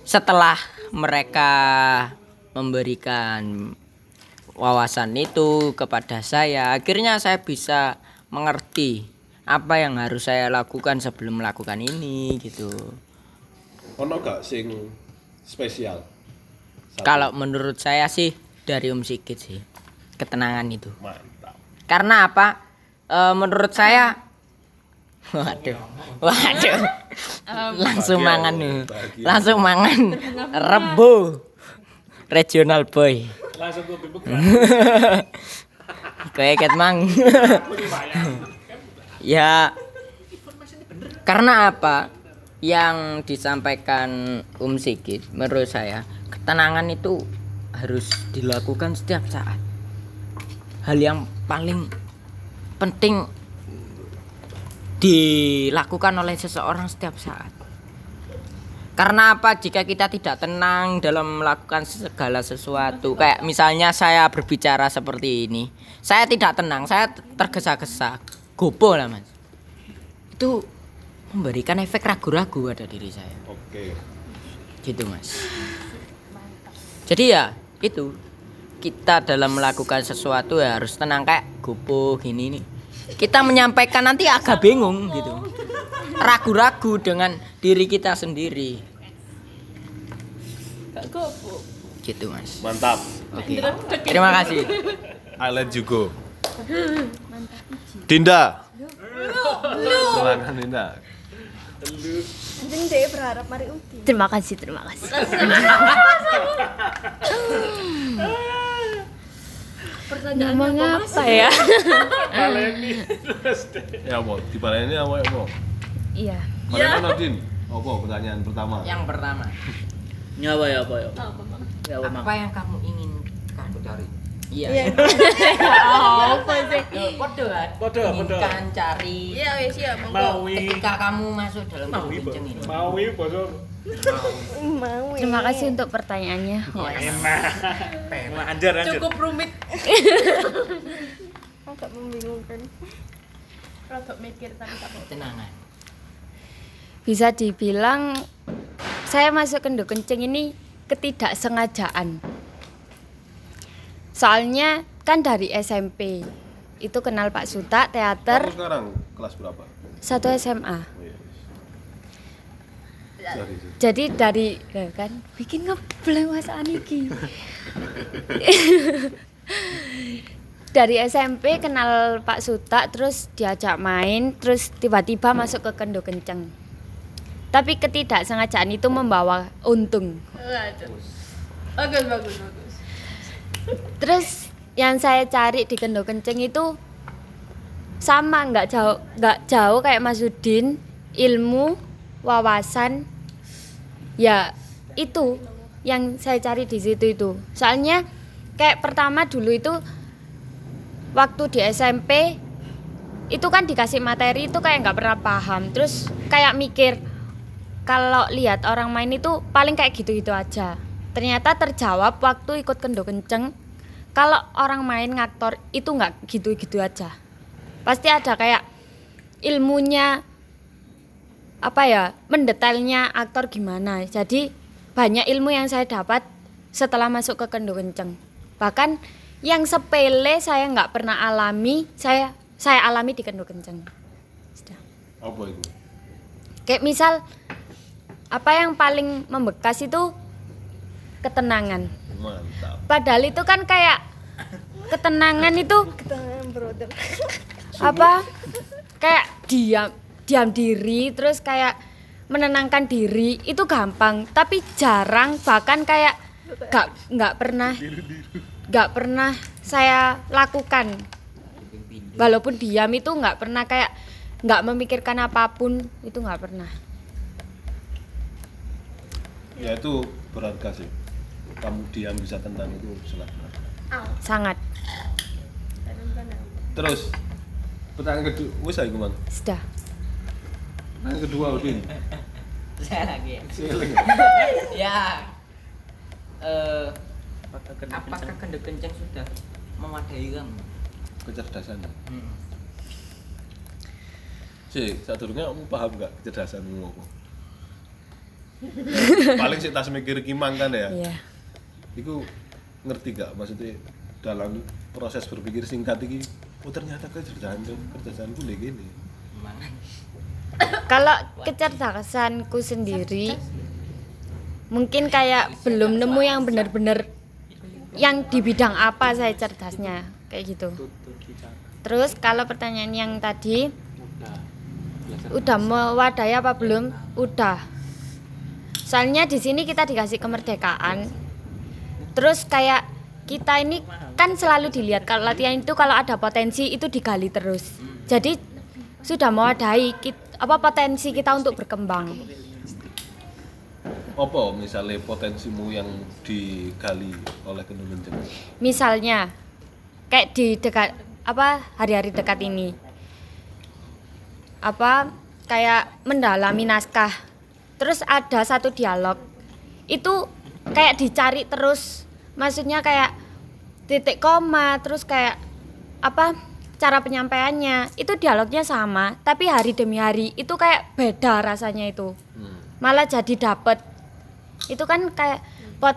Setelah mereka memberikan wawasan itu kepada saya, akhirnya saya bisa mengerti apa yang harus saya lakukan sebelum melakukan ini gitu. ono gak sing spesial. Kalau menurut saya sih dari Om Sigit sih ketenangan itu. mantap Karena apa? E, menurut saya Waduh. Waduh. Langsung mangan nih. Langsung mangan rebo. Regional boy. Langsung gue. Kayak ket mang. ya karena apa? Yang disampaikan Om Sigit menurut saya ketenangan itu harus dilakukan setiap saat. Hal yang paling penting dilakukan oleh seseorang setiap saat. Karena apa? Jika kita tidak tenang dalam melakukan segala sesuatu, kayak misalnya saya berbicara seperti ini, saya tidak tenang, saya tergesa-gesa, gopo lah mas. Itu memberikan efek ragu-ragu pada diri saya, Oke. gitu mas. Jadi ya itu kita dalam melakukan sesuatu ya harus tenang kayak gopo gini nih. Kita menyampaikan nanti agak bingung gitu, ragu-ragu dengan diri kita sendiri. Gitu mas. Mantap. Oke. Terima kasih. I let you go. Dinda. Silakan Dinda. Anjing deh berharap mari Udin. Terima kasih, terima kasih. Ngomong apa ya? Ya apa? Di ini apa ya apa? Iya. Mana mana Din? Apa pertanyaan pertama? Yang pertama, Ya apa ya apa ya? Ya apa apa yang kamu inginkan cari? Iya. Iya. Apa sih? Podo kan? Podo, podo. Inginkan cari. Iya wis ya monggo. Ketika kamu masuk dalam kenceng ini. Mau iki bosok. Mau. Terima kasih untuk pertanyaannya. Enak. Anjar anjar. Cukup rumit. Agak membingungkan. Rada mikir tapi tak apa. Tenangan. Bisa dibilang saya masuk ke Ndo Kencing ini ketidaksengajaan. Soalnya kan dari SMP itu kenal Pak Suta teater Kamu sekarang kelas berapa? satu SMA. Dari Jadi dari kan bikin ngebleng Mas Aniki. dari SMP kenal Pak Suta terus diajak main terus tiba-tiba masuk ke Kendo Kenceng. Tapi ketidaksengajaan itu membawa untung. Bagus bagus bagus. Terus yang saya cari di Kendo Kenceng itu sama nggak jauh nggak jauh kayak Mas Udin ilmu wawasan ya itu yang saya cari di situ itu. Soalnya kayak pertama dulu itu waktu di SMP itu kan dikasih materi itu kayak nggak pernah paham. Terus kayak mikir kalau lihat orang main itu paling kayak gitu-gitu aja. Ternyata terjawab waktu ikut kendo kenceng kalau orang main ngaktor itu nggak gitu-gitu aja. Pasti ada kayak ilmunya apa ya mendetailnya aktor gimana jadi banyak ilmu yang saya dapat setelah masuk ke kendo kenceng bahkan yang sepele saya nggak pernah alami saya saya alami di kendo kenceng Sudah. Apa itu? kayak misal apa yang paling membekas itu ketenangan Mantap. padahal itu kan kayak ketenangan itu brother. apa kayak diam diam diri terus kayak menenangkan diri itu gampang. Tapi jarang bahkan kayak nggak nggak pernah nggak pernah saya lakukan. Walaupun diam itu nggak pernah kayak nggak memikirkan apa pun itu nggak pernah. Ya itu berharga sih. Kamu diam bisa tentang itu sangat berharga. sangat. Terus pertanyaan kedua, wes aku man. sudah Pertanyaan kedua Udin. Saya lagi ya. Silakan. ya. Eh, apakah kendo kenceng sudah memadai kamu? Kecerdasan. Hmm. Sih, saat durungnya kamu paham gak kecerdasanmu apa? Paling sih tas mikir kimang kan ya. iya Iku ngerti gak maksudnya dalam proses berpikir singkat ini oh ternyata kecerdasan kecerdasanku kayak gini kalau kecerdasanku sendiri mungkin kayak belum nemu yang benar-benar yang di bidang apa saya cerdasnya kayak gitu. Terus kalau pertanyaan yang tadi udah mewadai apa belum? Udah. Soalnya di sini kita dikasih kemerdekaan. Terus kayak kita ini kan selalu dilihat kalau latihan itu kalau ada potensi itu digali terus. Jadi sudah mewadai kit- apa potensi kita untuk berkembang? Apa misalnya potensimu yang digali oleh Kendung Kenceng misalnya kayak di dekat apa hari-hari dekat ini. Apa kayak mendalami naskah. Terus ada satu dialog. Itu kayak dicari terus. Maksudnya kayak titik koma terus kayak apa cara penyampaiannya itu dialognya sama tapi hari demi hari itu kayak beda rasanya itu malah jadi dapet itu kan kayak pot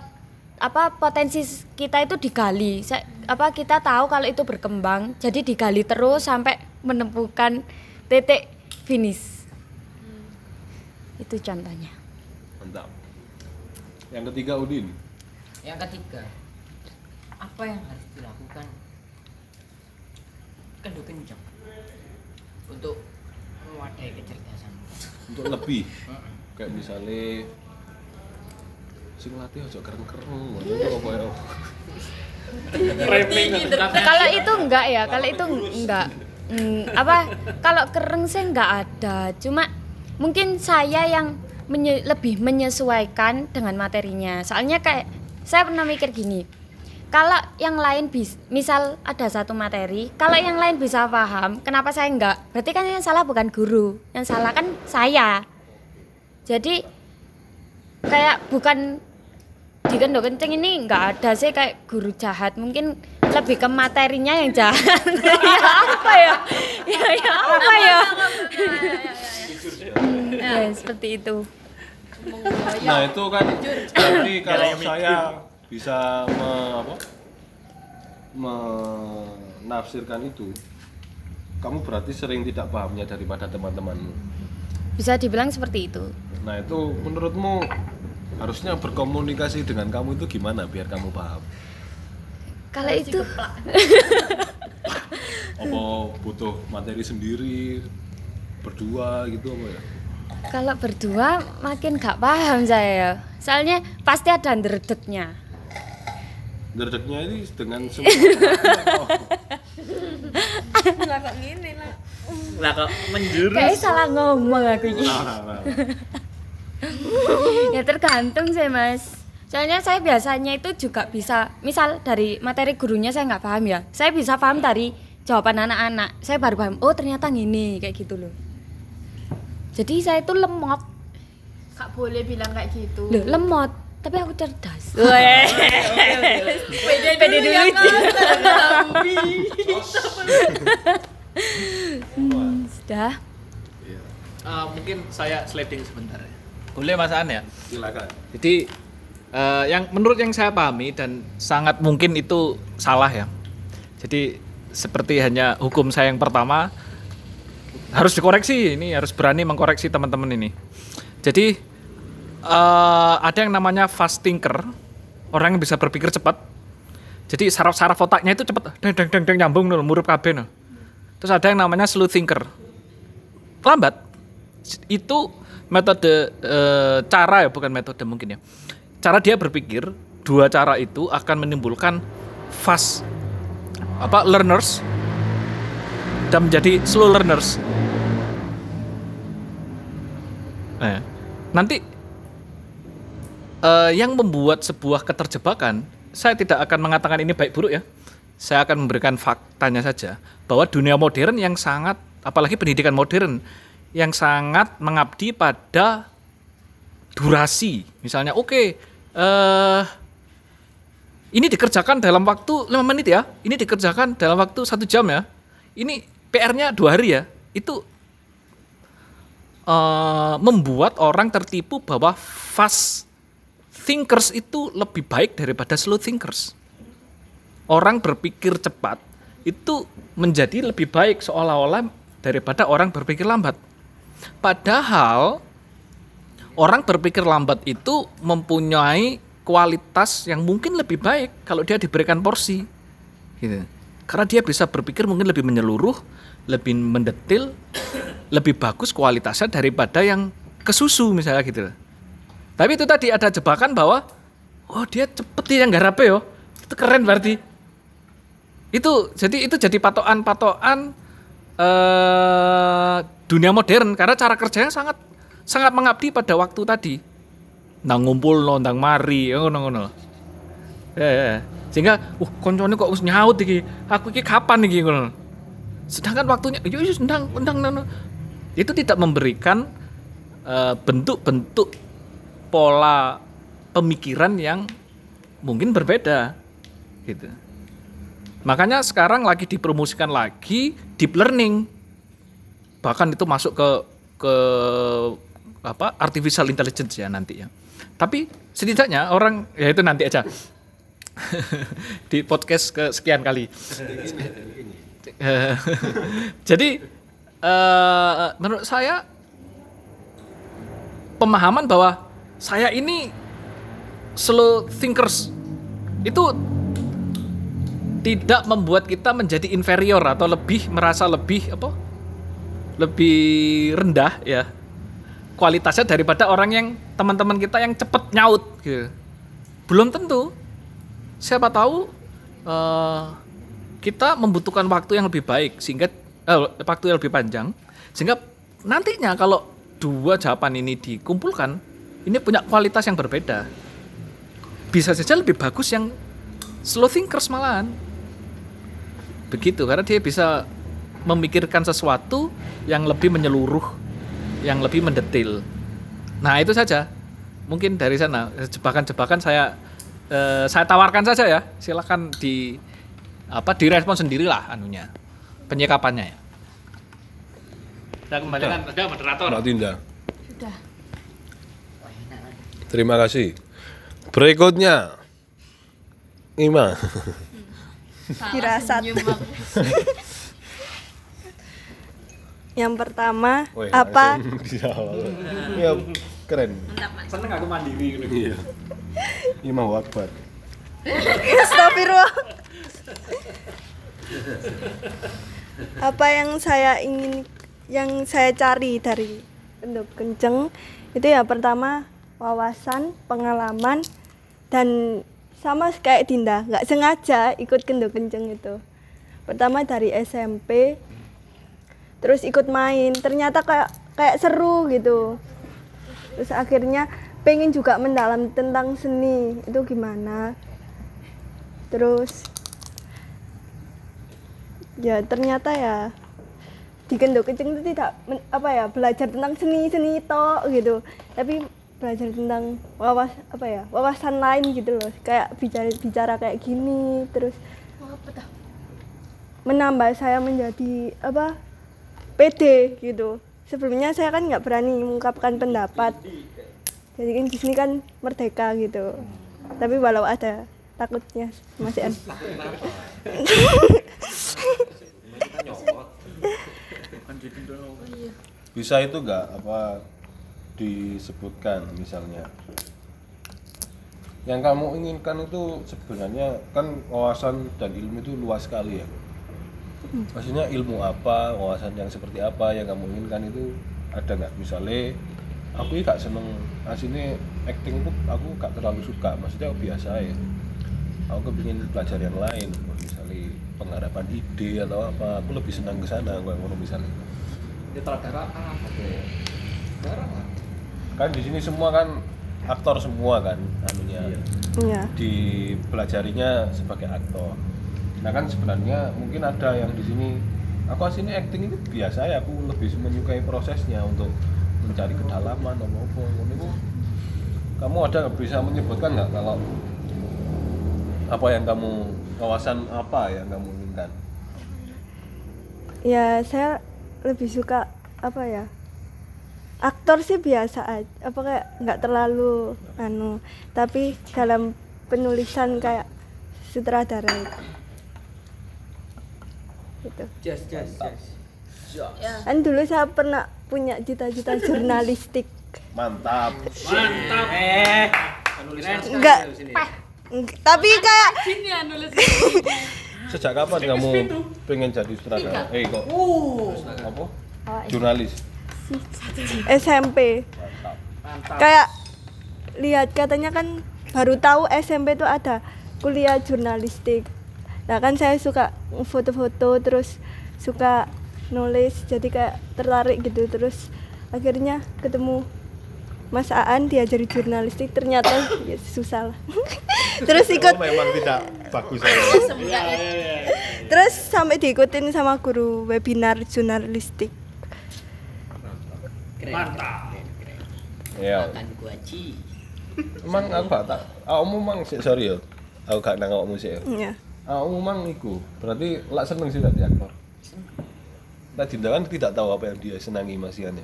apa potensi kita itu digali Sa- apa kita tahu kalau itu berkembang jadi digali terus sampai menemukan titik finish itu contohnya Mantap. Yang ketiga Udin. Yang ketiga, apa yang harus? Kendu kencang untuk mewadai kecerdasan. Untuk lebih. Kayak misalnya sing latih aja keren-keren. Ngono ya? kalau itu enggak ya kalau itu enggak. Hmm, apa kalau kereng sih enggak ada. Cuma mungkin saya yang menye- lebih menyesuaikan dengan materinya. Soalnya kayak saya pernah mikir gini kalau yang lain bis misal ada satu materi kalau yang lain bisa paham kenapa saya enggak? Berarti kan yang salah bukan guru yang salah kan saya. Jadi kayak bukan di Kendo Kencing ini nggak ada sih kayak guru jahat. Mungkin lebih ke materinya yang jahat. Ya apa ya? Ya ya apa ya? Hmm, ya seperti itu. Nah, itu kan berarti kalau saya bisa me, apa? menafsirkan itu kamu berarti sering tidak pahamnya daripada teman-temanmu. bisa dibilang seperti itu Nah, itu menurutmu harusnya berkomunikasi dengan kamu itu gimana biar kamu paham? kalau itu Apa butuh materi sendiri berdua gitu apa ya? kalau berdua makin gak paham saya soalnya pasti ada derdeknya Derdeknya ini dengan semua lah kok gini lah Lah kok menjurus. kayak salah ngomong aku ini Nah, nah, nah. ya tergantung sih mas. Soalnya saya biasanya itu juga bisa misal dari materi gurunya saya nggak paham ya saya bisa paham dari jawaban anak-anak. Saya baru paham oh ternyata gini kayak gitu loh. Jadi saya itu lemot. Gak boleh bilang kayak gitu. loh lemot tapi aku cerdas Pede dulu Hmm, sudah Eh, mungkin saya sliding sebentar ya. Boleh Mas An ya? Silakan. Jadi eh, yang menurut yang saya pahami dan sangat mungkin itu salah ya. Jadi seperti hanya hukum saya yang pertama harus dikoreksi ini harus berani mengkoreksi teman-teman ini. Jadi eh, ada yang namanya fast thinker, orang yang bisa berpikir cepat. Jadi saraf-saraf otaknya itu cepat, deng deng deng deng nyambung nul, murup kabeh nul. Terus ada yang namanya slow thinker, lambat. Itu metode eh, cara ya, bukan metode mungkin ya. Cara dia berpikir dua cara itu akan menimbulkan fast apa learners dan menjadi slow learners. Nah, nanti eh, yang membuat sebuah keterjebakan, saya tidak akan mengatakan ini baik buruk ya. Saya akan memberikan faktanya saja bahwa dunia modern yang sangat, apalagi pendidikan modern yang sangat mengabdi pada durasi. Misalnya, oke, eh ini dikerjakan dalam waktu 5 menit ya. Ini dikerjakan dalam waktu satu jam ya. Ini PR-nya dua hari ya. Itu eh, membuat orang tertipu bahwa fast thinkers itu lebih baik daripada slow thinkers. Orang berpikir cepat itu menjadi lebih baik seolah-olah daripada orang berpikir lambat. Padahal orang berpikir lambat itu mempunyai kualitas yang mungkin lebih baik kalau dia diberikan porsi. Gitu. Karena dia bisa berpikir mungkin lebih menyeluruh, lebih mendetil, lebih bagus kualitasnya daripada yang kesusu misalnya gitu. Tapi itu tadi ada jebakan bahwa oh dia cepet yang garape yo. Itu keren berarti. Itu jadi itu jadi patokan-patokan eh dunia modern karena cara kerjanya sangat sangat mengabdi pada waktu tadi. Nang ngumpul nang mari, ngono ngono. Ya, ya. Sehingga, uh, koncone kok wis nyaut iki. Aku iki kapan iki ngono. Sedangkan waktunya, yo yo ndang ndang. Itu tidak memberikan eh, bentuk-bentuk pola pemikiran yang mungkin berbeda gitu. Makanya sekarang lagi dipromosikan lagi deep learning. Bahkan itu masuk ke ke apa artificial intelligence ya nanti ya. Tapi setidaknya orang ya itu nanti aja di podcast kesekian kali. Eh, Jadi eh, menurut saya pemahaman bahwa saya ini slow thinkers. Itu tidak membuat kita menjadi inferior atau lebih merasa lebih apa? Lebih rendah ya. Kualitasnya daripada orang yang teman-teman kita yang cepet nyaut gitu. belum tentu. Siapa tahu eh, kita membutuhkan waktu yang lebih baik sehingga eh, waktu yang lebih panjang. Sehingga nantinya kalau dua jawaban ini dikumpulkan ini punya kualitas yang berbeda. Bisa saja lebih bagus yang slow thinkers malahan. Begitu karena dia bisa memikirkan sesuatu yang lebih menyeluruh yang lebih mendetil. Nah itu saja. Mungkin dari sana jebakan-jebakan saya eh, saya tawarkan saja ya. Silakan di apa direspon sendirilah anunya penyikapannya ya. Saya kembalikan ke moderator. Mbak Tinda. Terima kasih. Berikutnya. Ima. Firasat. Yang pertama Woi, apa. Ya keren. seneng aku mandiri gitu. Iya. Ima Akbar. Astagfirullah. Apa yang saya ingin yang saya cari dari pendok kenceng itu ya pertama wawasan, pengalaman dan sama kayak Dinda, nggak sengaja ikut kendok kenceng itu. Pertama dari SMP, terus ikut main, ternyata kayak kayak seru gitu. Terus akhirnya pengen juga mendalam tentang seni itu gimana. Terus ya ternyata ya di Kendok Kenceng itu tidak apa ya belajar tentang seni seni tok gitu tapi belajar tentang wawas apa ya wawasan lain gitu loh. Kayak bicara bicara kayak gini terus menambah saya menjadi apa pede gitu. Sebelumnya saya kan nggak berani mengungkapkan pendapat. Jadi kan di sini kan merdeka gitu. Tapi walau ada takutnya masih ada. Bisa itu nggak? Apa disebutkan misalnya. Yang kamu inginkan itu sebenarnya kan wawasan dan ilmu itu luas sekali ya. Maksudnya ilmu apa wawasan yang seperti apa yang kamu inginkan itu ada nggak? Misalnya aku ini gak seneng. Aslinya acting tuh aku gak terlalu suka. Maksudnya biasa ya. Aku kepingin belajar yang lain. Misalnya pengharapan ide atau apa aku lebih senang ke sana kayak ngono misalnya. Sutradara kan di sini semua kan aktor semua kan anunya. Iya. dipelajarinya sebagai aktor. Nah kan sebenarnya mungkin ada yang di sini aku aslinya acting itu biasa ya aku lebih menyukai prosesnya untuk mencari kedalaman apa apa itu kamu ada bisa menyebutkan nggak kalau apa yang kamu kawasan apa yang kamu inginkan? Ya saya lebih suka apa ya aktor sih biasa aja apa kayak nggak terlalu anu tapi dalam penulisan kayak sutradara itu. Gitu. Kan dulu saya pernah punya cita-cita jurnalistik. Mantap. Enggak Eng- tapi kayak sejak kapan kamu pengen jadi sutradara? Eh kok? Apa? Jurnalis SMP kayak lihat katanya kan baru tahu SMP itu ada kuliah jurnalistik. Nah kan saya suka foto-foto terus suka nulis jadi kayak tertarik gitu. Terus akhirnya ketemu Mas Aan diajari jurnalistik. Ternyata ya susah lah. Terus ikut. Oh, memang tidak bagus terus sampai diikutin sama guru webinar jurnalistik Iya. Makan guaci. Emang aku gak tak. Awakmu mang sik sorry ya. Aku gak nang awakmu sik. ya. Iya. Awakmu mang iku. Berarti lak seneng sih tadi aktor. Nah, Dinda kan tidak tahu apa yang dia senangi masiannya.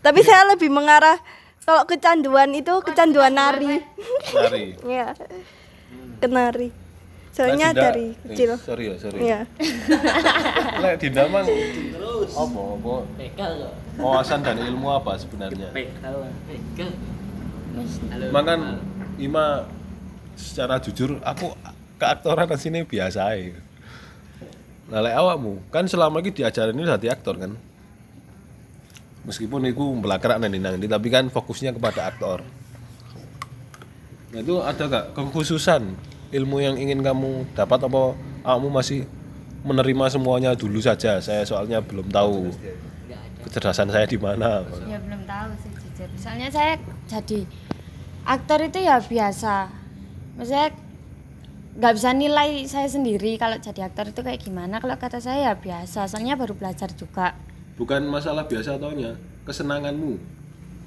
Tapi saya lebih mengarah kalau kecanduan itu kecanduan nari. Nari. Iya. Kenari. Soalnya Nah, dari eh, kecil. sorry ya, sorry. Iya. Lek Dinda mang apa apa Begal loh. Wawasan dan ilmu apa sebenarnya? Makan Ima secara jujur aku keaktoran di sini biasa aja. Nah, lek awakmu kan selama ini diajarin ini jadi aktor kan. Meskipun itu belakrak nanti nanti tapi kan fokusnya kepada aktor. Nah, itu ada gak kekhususan ilmu yang ingin kamu dapat apa awakmu masih menerima semuanya dulu saja? Saya soalnya belum tahu kecerdasan saya di mana. Ya belum tahu sih jujur. Soalnya saya jadi aktor itu ya biasa. Maksudnya nggak bisa nilai saya sendiri kalau jadi aktor itu kayak gimana. Kalau kata saya ya biasa. Soalnya baru belajar juga. Bukan masalah biasa ataunya, kesenanganmu.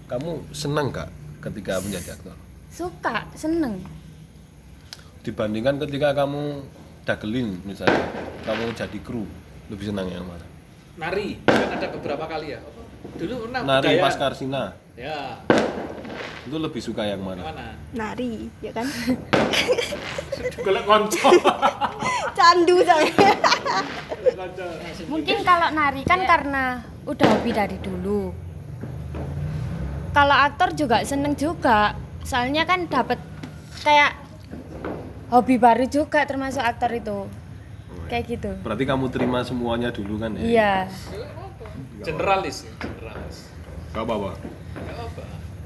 Kamu senang gak ketika menjadi aktor? Suka, seneng. Dibandingkan ketika kamu dagelin misalnya, kamu jadi kru, lebih senang yang mana? Nari kan ada beberapa kali ya. Dulu pernah Nari budaya- pas Karsina, Ya, itu lebih suka yang yang mana? mana? Nari, ya kan? Golek konco. Candu saya. Mungkin kalau nari kan karena udah hobi dari dulu. Kalau aktor juga seneng juga. Soalnya kan dapat kayak hobi baru juga termasuk aktor itu. Kayak gitu. Berarti kamu terima semuanya dulu kan ya? Iya. Generalis, ya, generalis. Gak apa-apa.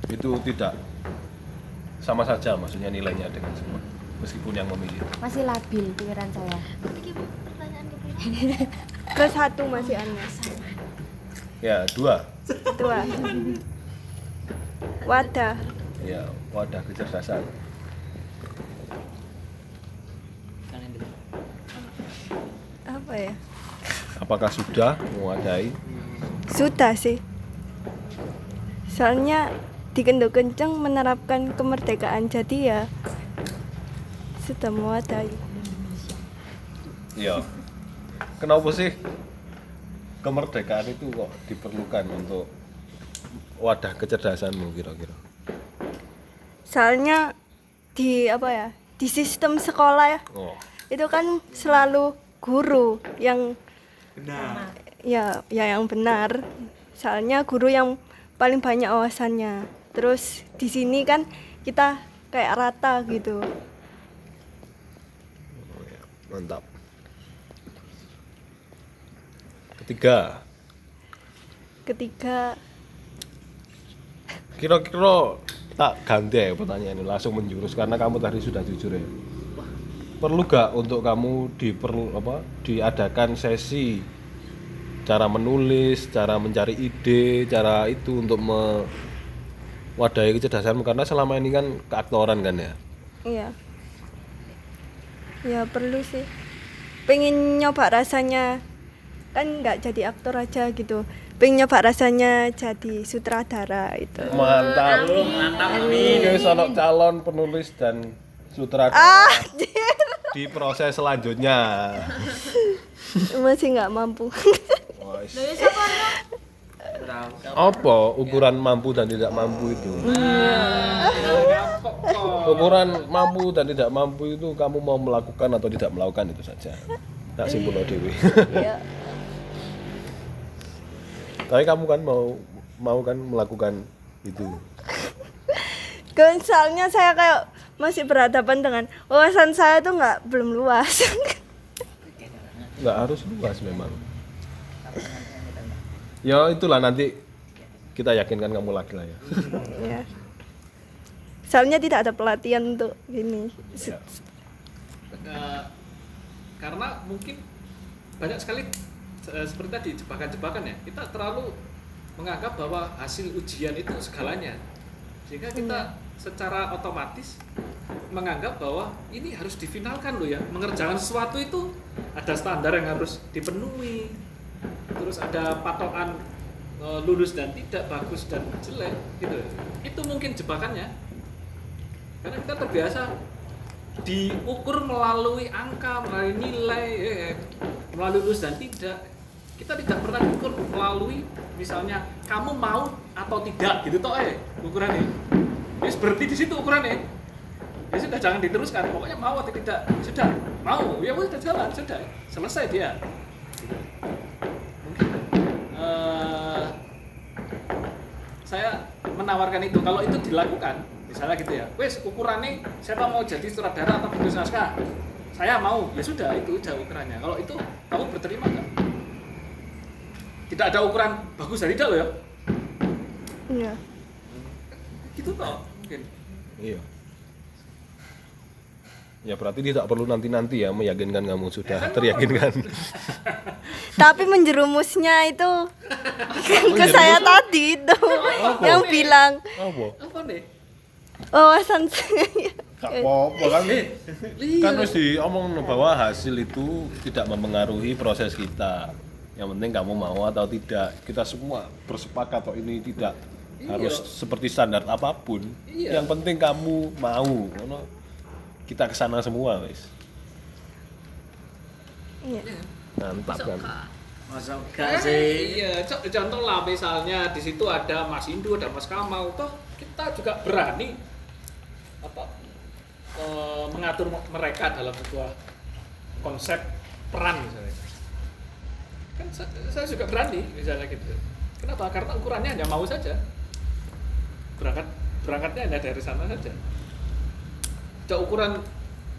Itu tidak sama saja maksudnya nilainya dengan semua. Meskipun yang memilih. Masih labil pikiran saya. Ke satu masih Anda. Ya, dua. Dua. Wadah. Ya, wadah kecerdasan. Apa ya? Apakah sudah mewadai? Sudah sih. Soalnya di Kendo Kenceng menerapkan kemerdekaan jadi ya sudah mewadai. Iya. Kenapa sih kemerdekaan itu kok diperlukan untuk wadah kecerdasanmu kira-kira? Soalnya di apa ya? Di sistem sekolah ya Oh, itu kan selalu guru yang ya ya yang benar. Soalnya guru yang paling banyak wawasannya. Terus di sini kan kita kayak rata gitu. Mantap. Ketiga, ketiga. Kira-kira tak ganti ya pertanyaan ini langsung menjurus karena kamu tadi sudah jujur ya. Perlu gak untuk kamu diperlu apa diadakan sesi cara menulis, cara mencari ide, cara itu untuk mewadahi kecerdasanmu? Karena selama ini kan keaktoran kan ya. iya. Ya perlu sih. Pengen nyoba rasanya. Kan nggak jadi aktor aja gitu. Pengen nyoba rasanya jadi sutradara itu. Mantap. Mantap nih. sono calon penulis dan sutradara. Ah di proses selanjutnya. masih nggak mampu. Apa ukuran mampu dan tidak mampu itu? Ukuran mampu dan tidak mampu itu kamu mau melakukan atau tidak melakukan itu saja. Tak simpul dewi. Iya. Tapi kamu kan mau mau kan melakukan itu. Kan soalnya saya kayak masih berhadapan dengan wawasan saya tuh nggak belum luas. Nggak harus luas memang. Ya itulah nanti kita yakinkan kamu lagi lah ya. ya. Soalnya tidak ada pelatihan untuk ini. Ya. Karena mungkin banyak sekali seperti tadi jebakan-jebakan ya kita terlalu menganggap bahwa hasil ujian itu segalanya sehingga kita secara otomatis menganggap bahwa ini harus difinalkan loh ya. Mengerjakan sesuatu itu ada standar yang harus dipenuhi. Terus ada patokan eh, lurus dan tidak bagus dan jelek gitu. Itu mungkin jebakannya. Karena kita terbiasa diukur melalui angka melalui nilai eh, melalui lulus dan tidak. Kita tidak pernah diukur melalui misalnya kamu mau atau tidak gitu toh eh ukurannya ya berarti di situ ukurannya. Ya sudah jangan diteruskan. Pokoknya mau atau tidak sudah. Mau. Ya sudah jalan sudah. Selesai dia. Mungkin eh, saya menawarkan itu. Kalau itu dilakukan misalnya gitu ya wes ukurannya siapa mau jadi sutradara atau penulis naskah? Saya mau. Ya sudah itu udah ukurannya. Kalau itu kamu berterima nggak? Tidak ada ukuran bagus dan tidak loh ya? Iya. gitu toh Iya. Ya berarti tidak perlu nanti-nanti ya meyakinkan kamu sudah teryakinkan. Tapi menjerumusnya itu ke saya tadi itu yang bilang Apa? apa nih wawasan saya. Gak apa-apa kan. Kan harus diomong bahwa hasil itu tidak mempengaruhi proses kita. Yang penting kamu mau atau tidak. Kita semua bersepakat atau ini tidak harus seperti standar apa pun. Iya. Yang penting kamu mau. Ngono. Kita ke sana semua, wis. Iya. Mantap kan. Masa Eh, iya co- contoh lah misalnya di situ ada Mas Indu ada Mas Kamal toh kita juga berani apa eh, mengatur mereka dalam sebuah konsep peran misalnya kan sa- saya juga berani misalnya gitu kenapa karena ukurannya hanya mau saja berangkat berangkatnya hanya dari sana saja ada ukuran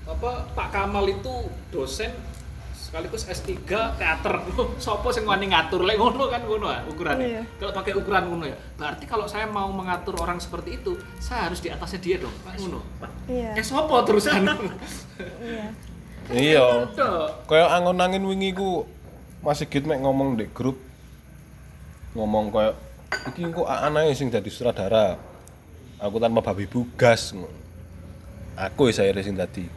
apa Pak Kamal itu dosen sekaligus S3 teater sopo sing wani ngatur lek ngono kan ngono ah, ukurannya Iya. kalau pakai ukuran ngono ya berarti kalau saya mau mengatur orang seperti itu saya harus di atasnya dia dong Pak ngono Iya. eh sopo terusan Iya. Iya. Kayak angon angin wingi ku Mas Sigit mek ngomong di grup ngomong kayak iki kok anake sing dadi sutradara. Aku tanpa babi bugas. Aku ya saya sing dadi.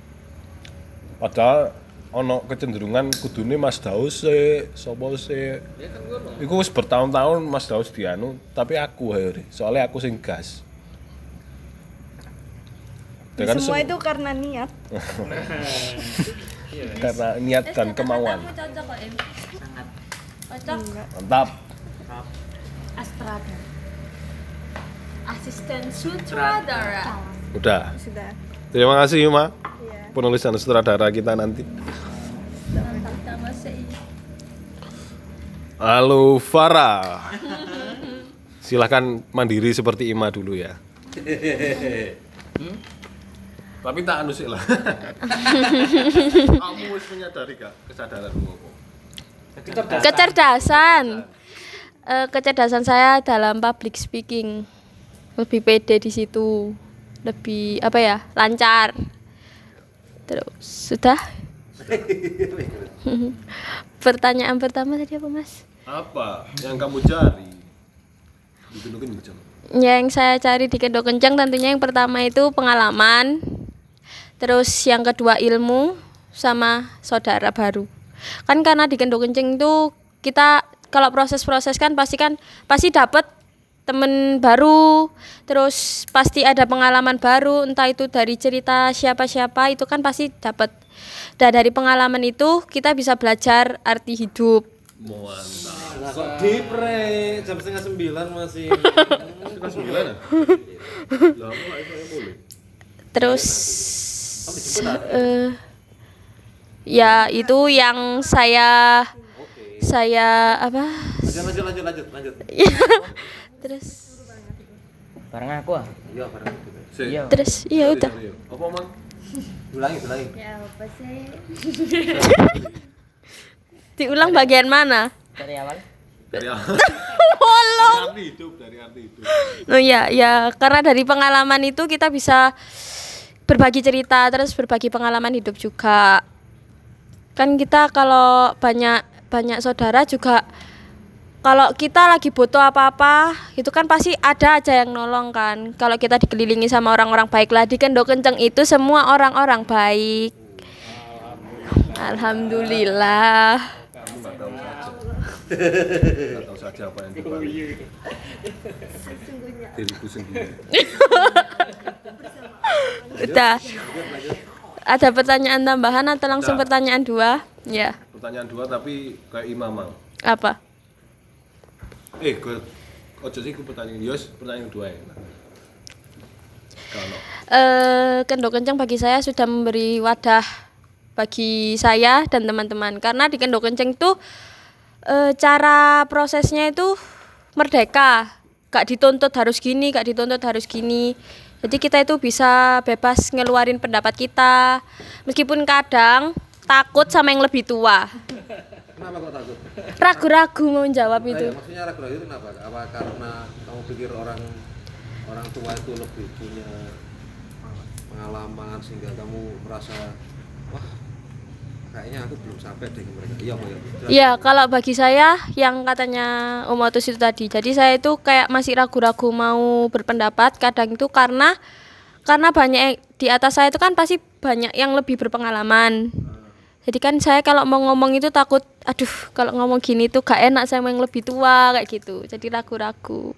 Padahal ono kecenderungan kudune Mas Daus se, sapa se. ya kan ngono Iku wis bertahun-tahun Mas Daus dianu, tapi aku ayo soalnya aku sing gas. Ya kan Semua sem- itu karena niat. karena niat dan kemauan. cocok. Sangat. Cocok. Mantap. Astrada. Asisten sutradara Udah. Sudah. Terima kasih Yuma. Iya. Penulis dan sutradara kita nanti. Halo Farah. Silahkan mandiri seperti Ima dulu ya. Tapi tak anu sih lah. Kamu wis menyadari gak kesadaranmu apa? kecerdasan Eh, kecerdasan saya dalam public speaking lebih pede di situ. Lebih apa ya lancar. Terus sudah? Pertanyaan pertama tadi apa mas? Apa yang kamu cari? Ditunjukin kenceng. yang saya cari di Kendo Kencang tentunya yang pertama itu pengalaman terus yang kedua ilmu sama saudara baru. Kan karena di Kendo Kencang itu kita kalau proses-proses kan pasti kan pasti dapat temen baru terus pasti ada pengalaman baru entah itu dari cerita siapa-siapa itu kan pasti dapat dan dari pengalaman itu kita bisa belajar arti hidup Mantap. Kok dipre jam setengah sembilan masih. Sudah sembilan ya? Terus eh, ya itu yang saya saya apa? Lanjut lanjut lanjut lanjut. Terus Bareng aku ah. Iya bareng. Sik. Iya. terus iya udah. Apa man? Ulangi ulangi. Ya apa sih? Diulang bagian mana? Dari awal. Dari Bolong. arti hidup, dari arti hidup. Oh ya, ya karena dari pengalaman itu kita bisa berbagi cerita terus berbagi pengalaman hidup juga. Kan kita kalau banyak banyak saudara juga kalau kita lagi butuh apa-apa itu kan pasti ada aja yang nolong kan. Kalau kita dikelilingi sama orang-orang baik lah di Kendo Kenceng itu semua orang-orang baik. Alhamdulillah. Kamu nggak tahu saja. Tidak tahu saja apa yang dibalik diriku sendiri. Udah. Ada pertanyaan tambahan atau langsung pertanyaan dua? Ya. Pertanyaan dua tapi kayak imamang. Apa? Eh, gue ojo sih pertanyaan Yos, pertanyaan kedua ya. Eh Kendo Kenceng bagi saya sudah memberi wadah bagi saya dan teman-teman. Karena di Kendo Kenceng itu eh, cara prosesnya itu merdeka. Gak dituntut harus gini gak dituntut harus gini. Jadi kita itu bisa bebas ngeluarin pendapat kita. Meskipun kadang takut sama yang lebih tua Kenapa kok takut? ragu-ragu mau jawab Nah, itu ya, maksudnya ragu-ragu itu kenapa? Apa karena kamu pikir orang orang tua itu lebih punya pengalaman sehingga kamu merasa wah kayaknya aku belum sampai ke mereka. Iya, ya? Jelas. Iya, kalau bagi saya yang katanya Om Otus itu tadi. Jadi saya itu kayak masih ragu-ragu mau berpendapat kadang itu karena karena banyak di atas saya itu kan pasti banyak yang lebih berpengalaman. Jadi kan saya kalau mau ngomong itu takut, aduh kalau ngomong gini tuh gak enak sama yang lebih tua kayak gitu. Jadi ragu-ragu.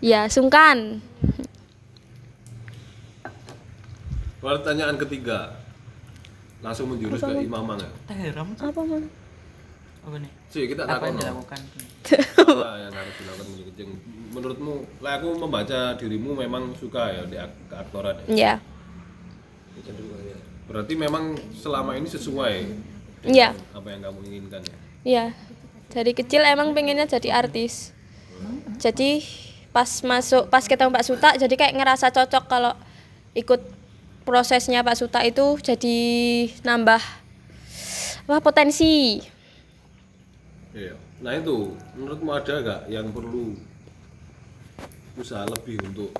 Ya, sungkan. pertanyaan ketiga langsung menjurus ke imamang ya. Heram. Apa mau? Apa nih? Sih kita Apa yang dilakukan? apa yang harus dilakukan Kencing. Menurutmu, lah aku membaca dirimu memang suka ya di ak- keaktoran ya. Ya. Berarti memang selama ini sesuai Iya. apa yang kamu inginkan ya. Iya, dari kecil emang pengennya jadi artis. Jadi pas masuk, pas ketemu Pak Suta, jadi kayak ngerasa cocok kalau ikut prosesnya Pak Suta itu jadi nambah wah potensi. Iya. Nah itu, menurutmu ada gak yang perlu usaha lebih untuk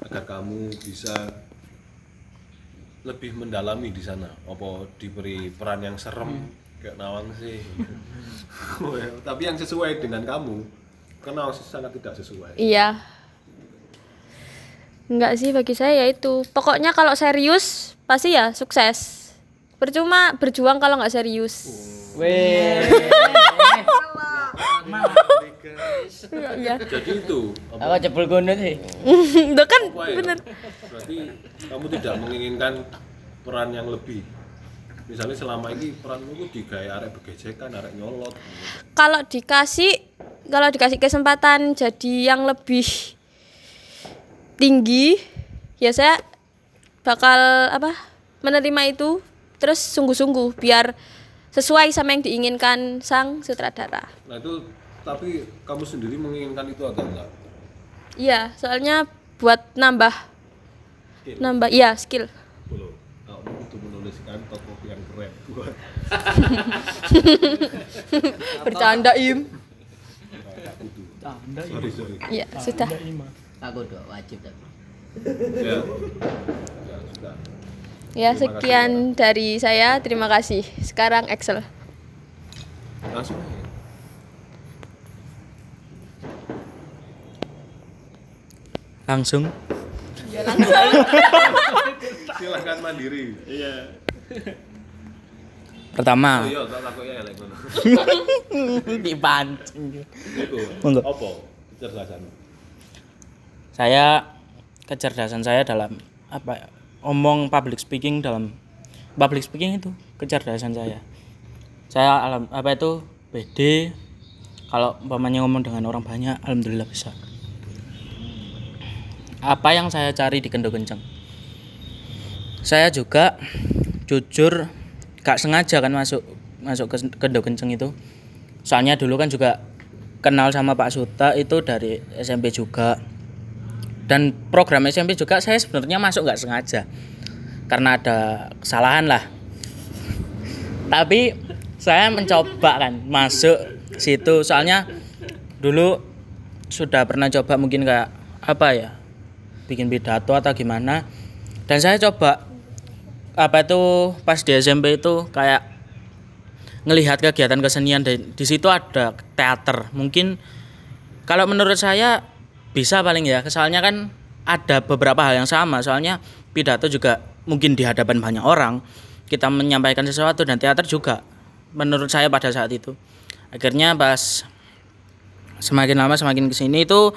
agar kamu bisa lebih mendalami di sana? Apa diberi peran yang serem kayak Nawang sih? Tapi yang sesuai dengan kamu, karena sih sangat tidak sesuai. Iya. Enggak sih bagi saya ya itu. Pokoknya kalau serius pasti ya sukses. Percuma berjuang kalau nggak serius. Weh. Iya. Jadi itu, apa, Aku jebul gunung sih. Itu kan apa bener. Berarti kamu tidak menginginkan peran yang lebih. Misalnya selama ini peranmu itu digaya arek begejekan, arek nyolot. kalau dikasih kalau dikasih kesempatan jadi yang lebih tinggi ya saya bakal apa menerima itu terus sungguh-sungguh biar sesuai sama yang diinginkan sang sutradara Nah itu tapi kamu sendiri menginginkan itu atau enggak? iya soalnya buat nambah Skill. nambah iya skill Belum. Kamu itu menuliskan tokoh yang keren buat bercanda im itu. Sorry sorry. iya sudah Aku doa wajib tapi. Ya. Ya sudah. Ya sekian dari saya terima kasih sekarang Excel Langsung. aja. Langsung. Silahkan mandiri. Iya. Pertama, Oh iya, tak takut ya lek ngono. Dipancing. Iku. Monggo. Apa? Kecerdasan. saya kecerdasan saya dalam apa ya, omong public speaking dalam public speaking itu kecerdasan saya. Saya alam apa itu PD kalau umpamanya ngomong dengan orang banyak alhamdulillah bisa. Apa yang saya cari di kendo kenceng? Saya juga jujur gak sengaja kan masuk masuk ke kendo kenceng itu. Soalnya dulu kan juga kenal sama Pak Suta itu dari SMP juga dan program SMP juga saya sebenarnya masuk nggak sengaja. Karena ada kesalahan lah. Tapi saya mencoba kan masuk situ. Soalnya dulu sudah pernah coba mungkin kayak apa ya bikin pidato atau gimana. Dan saya coba apa itu pas di SMP itu kayak ngelihat kegiatan kesenian. Dan di situ ada teater. Mungkin kalau menurut saya bisa paling ya soalnya kan ada beberapa hal yang sama. Soalnya pidato juga mungkin di hadapan banyak orang. Kita menyampaikan sesuatu dan teater juga menurut saya pada saat itu. Akhirnya pas semakin lama semakin ke sini itu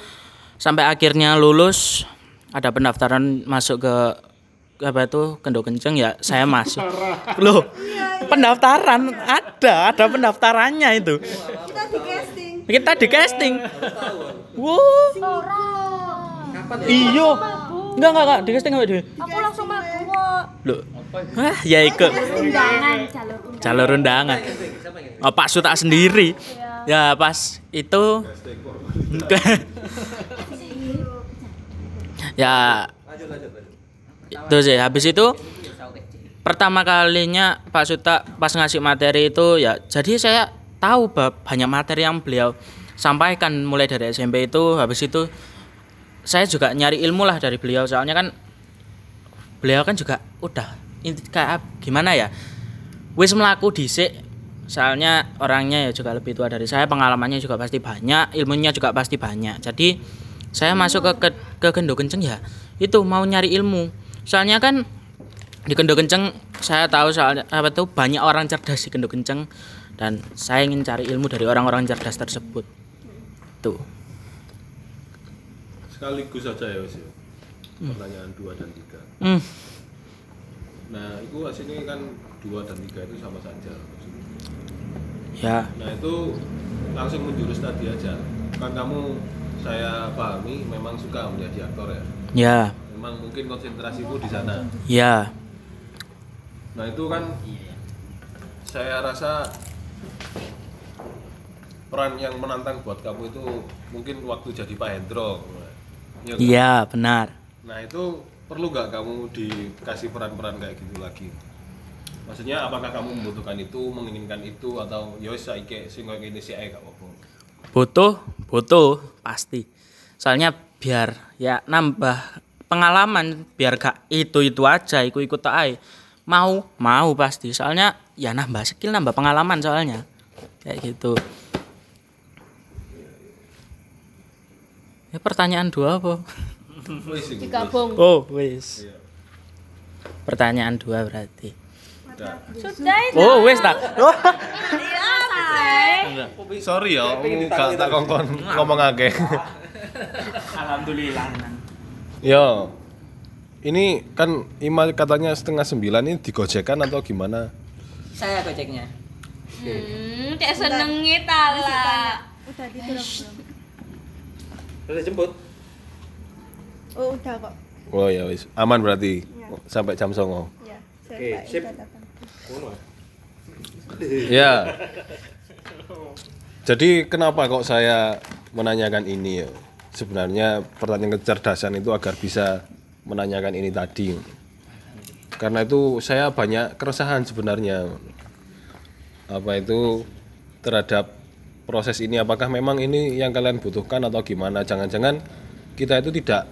sampai akhirnya lulus ada pendaftaran masuk ke ke apa itu kendo kenceng ya saya masuk. Loh pendaftaran ada ada pendaftarannya itu Kita di casting. kita di casting wow iyo enggak enggak enggak. Di casting apa dia Aku langsung mlebu kok. loh Wah, ya ikut. jalur jalur undangan. Oh, Pak Suta sendiri? Ya pas itu. Ya. Itu sih. Habis itu pertama kalinya Pak Suta pas ngasih materi itu ya jadi saya tahu ba- banyak materi yang beliau sampaikan. Mulai dari SMP itu habis itu saya juga nyari ilmu lah dari beliau. Soalnya kan beliau kan juga udah inti- kayak gimana ya wis melaku dhisik. Soalnya orangnya ya juga lebih tua dari saya pengalamannya juga pasti banyak ilmunya juga pasti banyak. Jadi saya masuk ke ke, ke Gendo Kenceng ya itu mau nyari ilmu. Soalnya kan di Gendo Kenceng saya tahu soalnya apa tuh banyak orang cerdas di Gendo Kenceng dan saya ingin cari ilmu dari orang-orang cerdas tersebut tuh Sekaligus saja ya Wis. ya. Pertanyaan 2 dan 3. hmm. Nah, itu hasilnya kan 2 dan 3 itu sama saja. ya Nah, itu langsung menjurus tadi aja. Kan kamu saya pahami memang suka menjadi aktor ya. ya Memang mungkin konsentrasiku di sana. ya Nah, itu kan saya rasa peran yang menantang buat kamu itu mungkin waktu jadi Pak Hendro. Iya kan? iya benar Nah itu perlu nggak kamu dikasih peran-peran kayak gitu lagi? Maksudnya apakah kamu membutuhkan itu, menginginkan itu atau ya wis saiki sing koyo ngene sik ae gak apa-apa. butuh butuh pasti soalnya biar ya nambah pengalaman biar gak itu itu aja ikut ikut aja mau mau pasti soalnya ya nambah skill nambah pengalaman soalnya. Kayak gitu. Ya pertanyaan dua apa? Digabung. oh wis. Pertanyaan dua berarti. Sudah. Oh wis tak. Oh. Sorry ya, gak tak kongkon ngomong akeh. alhamdulillah Yo. Ini kan Ima katanya setengah sembilan ini digojekan atau gimana? Saya gojeknya. Hmm, cek senengi tala. Udah tidur belum? Udah jemput. Oh, udah kok. Oh ya wis, aman berarti sampai jam songo. Ya, Oke, sip. Ya. Jadi kenapa kok saya menanyakan ini ya? Sebenarnya pertanyaan kecerdasan itu agar bisa menanyakan ini tadi. Karena itu saya banyak keresahan sebenarnya. Apa itu terhadap proses ini apakah memang ini yang kalian butuhkan atau gimana? Jangan-jangan kita itu tidak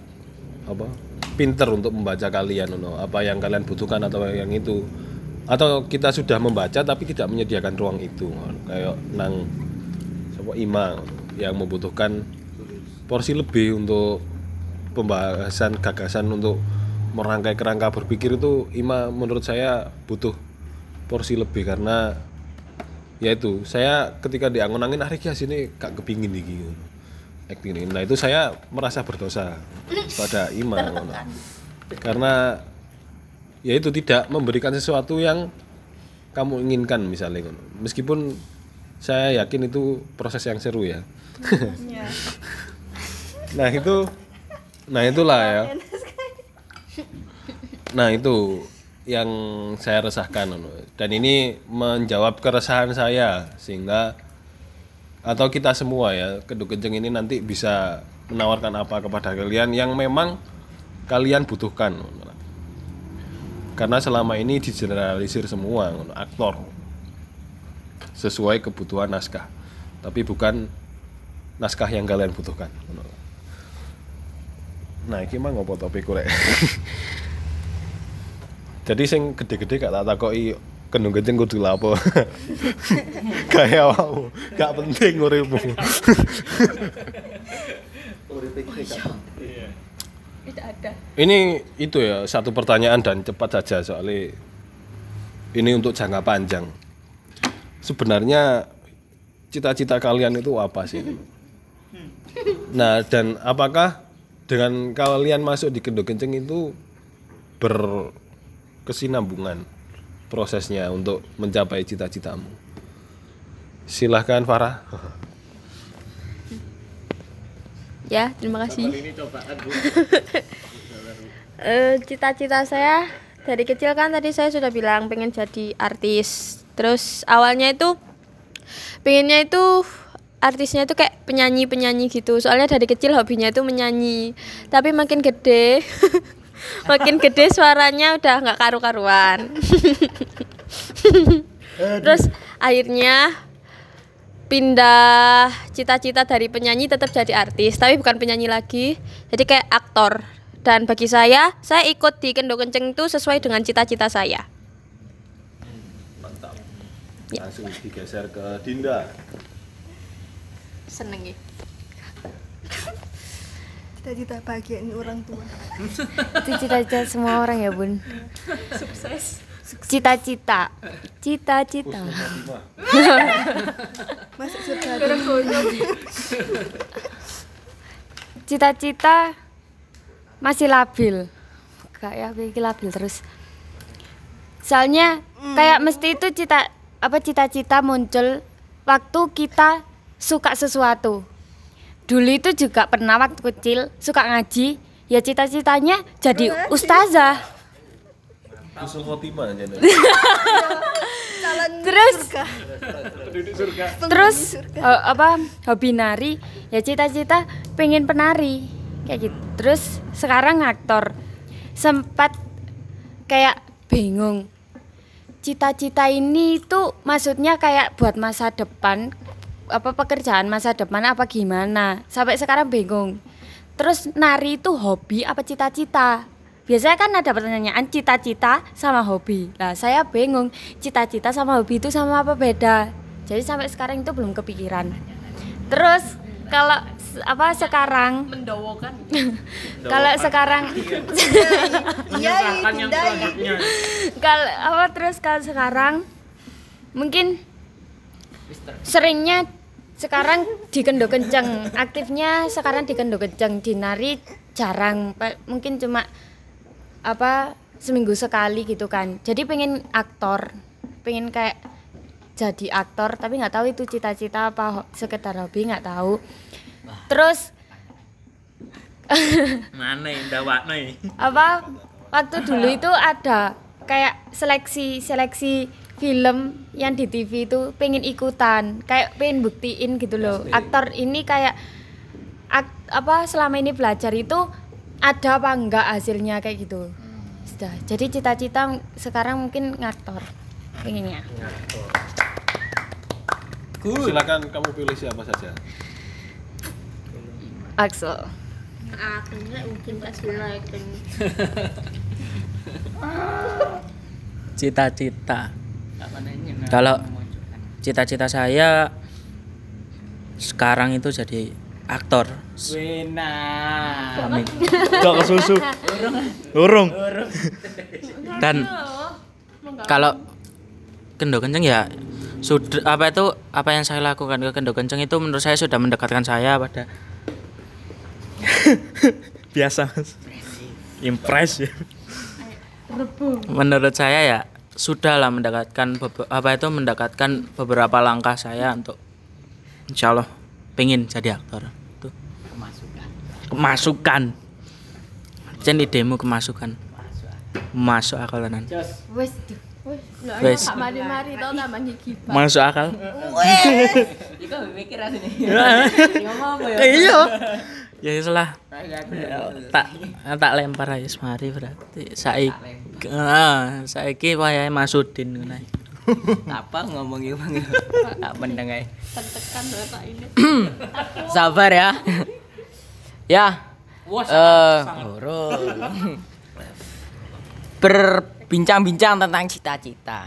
apa pinter untuk membaca kalian no. apa yang kalian butuhkan atau yang itu atau kita sudah membaca tapi tidak menyediakan ruang itu kayak nang sapa ima yang membutuhkan porsi lebih untuk pembahasan gagasan untuk merangkai kerangka berpikir itu ima menurut saya butuh porsi lebih karena ya itu saya ketika diangon-angin ah Riki sini gak kepingin iki acting ini. Nah itu saya merasa berdosa. Pada ima ngono. karena ya itu tidak memberikan sesuatu yang kamu inginkan misalnya ngono. meskipun saya yakin itu proses yang seru ya. Ya. nah itu nah itulah ya nah itu yang saya resahkan dan ini menjawab keresahan saya sehingga atau kita semua ya keduk kenceng ini nanti bisa menawarkan apa kepada kalian yang memang kalian butuhkan karena selama ini digeneralisir semua aktor. Sesuai kebutuhan naskah. Tapi bukan naskah yang kalian butuhkan nah ini mah ngopo topik rek jadi sing gede-gede gak tak takoki kendung kenceng kudu lapo kayak wow gak penting uripmu ada. ini itu ya satu pertanyaan dan cepat saja soalnya ini untuk jangka panjang sebenarnya cita-cita kalian itu apa sih? Nah, dan apakah dengan kalian masuk di Kendo Kenceng itu berkesinambungan prosesnya untuk mencapai cita-citamu? Silahkan Farah. Ya, terima kasih. Eh, Cita-cita saya dari kecil kan tadi saya sudah bilang pengen jadi artis. Terus awalnya itu pengennya itu artisnya itu kayak penyanyi-penyanyi gitu. Soalnya dari kecil hobinya itu menyanyi. Tapi makin gede makin gede suaranya udah nggak karu-karuan. Terus akhirnya pindah cita-cita dari penyanyi tetap jadi artis tapi bukan penyanyi lagi jadi kayak aktor. Dan bagi saya saya ikut di Kendo Kenceng itu sesuai dengan cita-cita saya. Langsung digeser ke Dinda. seneng ya Cita-cita bahagiain orang tua. Itu cita-cita semua orang ya, Bun. Sukses. Cita-cita. Cita-cita. Masuk surga. Cita-cita masih labil. Kayak aku iki labil terus. Soalnya kayak mesti itu cita apa cita-cita muncul waktu kita suka sesuatu. Dulu itu juga pernah waktu kecil suka ngaji, ya cita-citanya jadi ustazah. Usul khotimah aja. Calon Terus? surga. terus eh, apa hobi nari. Ya cita-cita pengen penari. Kayak gitu. Terus sekarang aktor. Sempat kayak bingung. Cita-cita ini tuh maksudnya kayak buat masa depan apa pekerjaan masa depan apa gimana? Sampai sekarang bingung. Terus nari itu hobi apa cita-cita? Biasanya kan ada pertanyaan cita-cita sama hobi. Nah saya bingung cita-cita sama hobi itu sama apa beda? Jadi sampai sekarang itu belum kepikiran. Terus kalau apa sekarang? Mendowokan. Kalau sekarang Iya, Dinda. kalau apa terus kalau sekarang? Mungkin seringnya sekarang di kendo kenceng. Aktifnya sekarang di kendo kenceng. Di nari jarang mungkin cuma apa seminggu sekali gitu kan. Jadi pengen aktor. Pengen kayak jadi aktor tapi nggak tahu itu cita-cita apa sekedar hobi nggak tahu. Terus Mana nih? apa waktu dulu itu ada kayak seleksi seleksi film yang di TV itu pengen ikutan kayak pengen buktiin gitu loh. Aktor ini kayak ak- apa selama ini belajar itu ada apa enggak hasilnya kayak gitu. Sudah. Jadi cita-cita sekarang mungkin ngaktor pengennya. Silakan kamu pilih siapa saja. Axel. Akhirnya mungkin kasih like Cita-cita. Kalau cita-cita saya sekarang itu jadi aktor. Wena. Amin. Gak ke susu. Urung. Dan kalau kendo kenceng ya sudah apa itu apa yang saya lakukan ke kendo kenceng itu menurut saya sudah mendekatkan saya pada biasa mas impress ya menurut saya ya sudah lah mendekatkan apa itu mendekatkan beberapa langkah saya untuk insya Allah pengen jadi aktor. Itu kemasukan. Jen idemu kemasukan. Masuk akal tenan wes wes. Mari-mari tau tambah gigi masuk akal. Iku mikir asine. Ngomong apa ya? iya ya wis lah tak tak lempar aja semari berarti saiki ah saiki wayahe Masudin ngono ae. Apa ngomong iki Bang? Tak mendeng ae. tekan bapak ini Sabar ya. ya. Eh. Berbincang-bincang tentang cita-cita.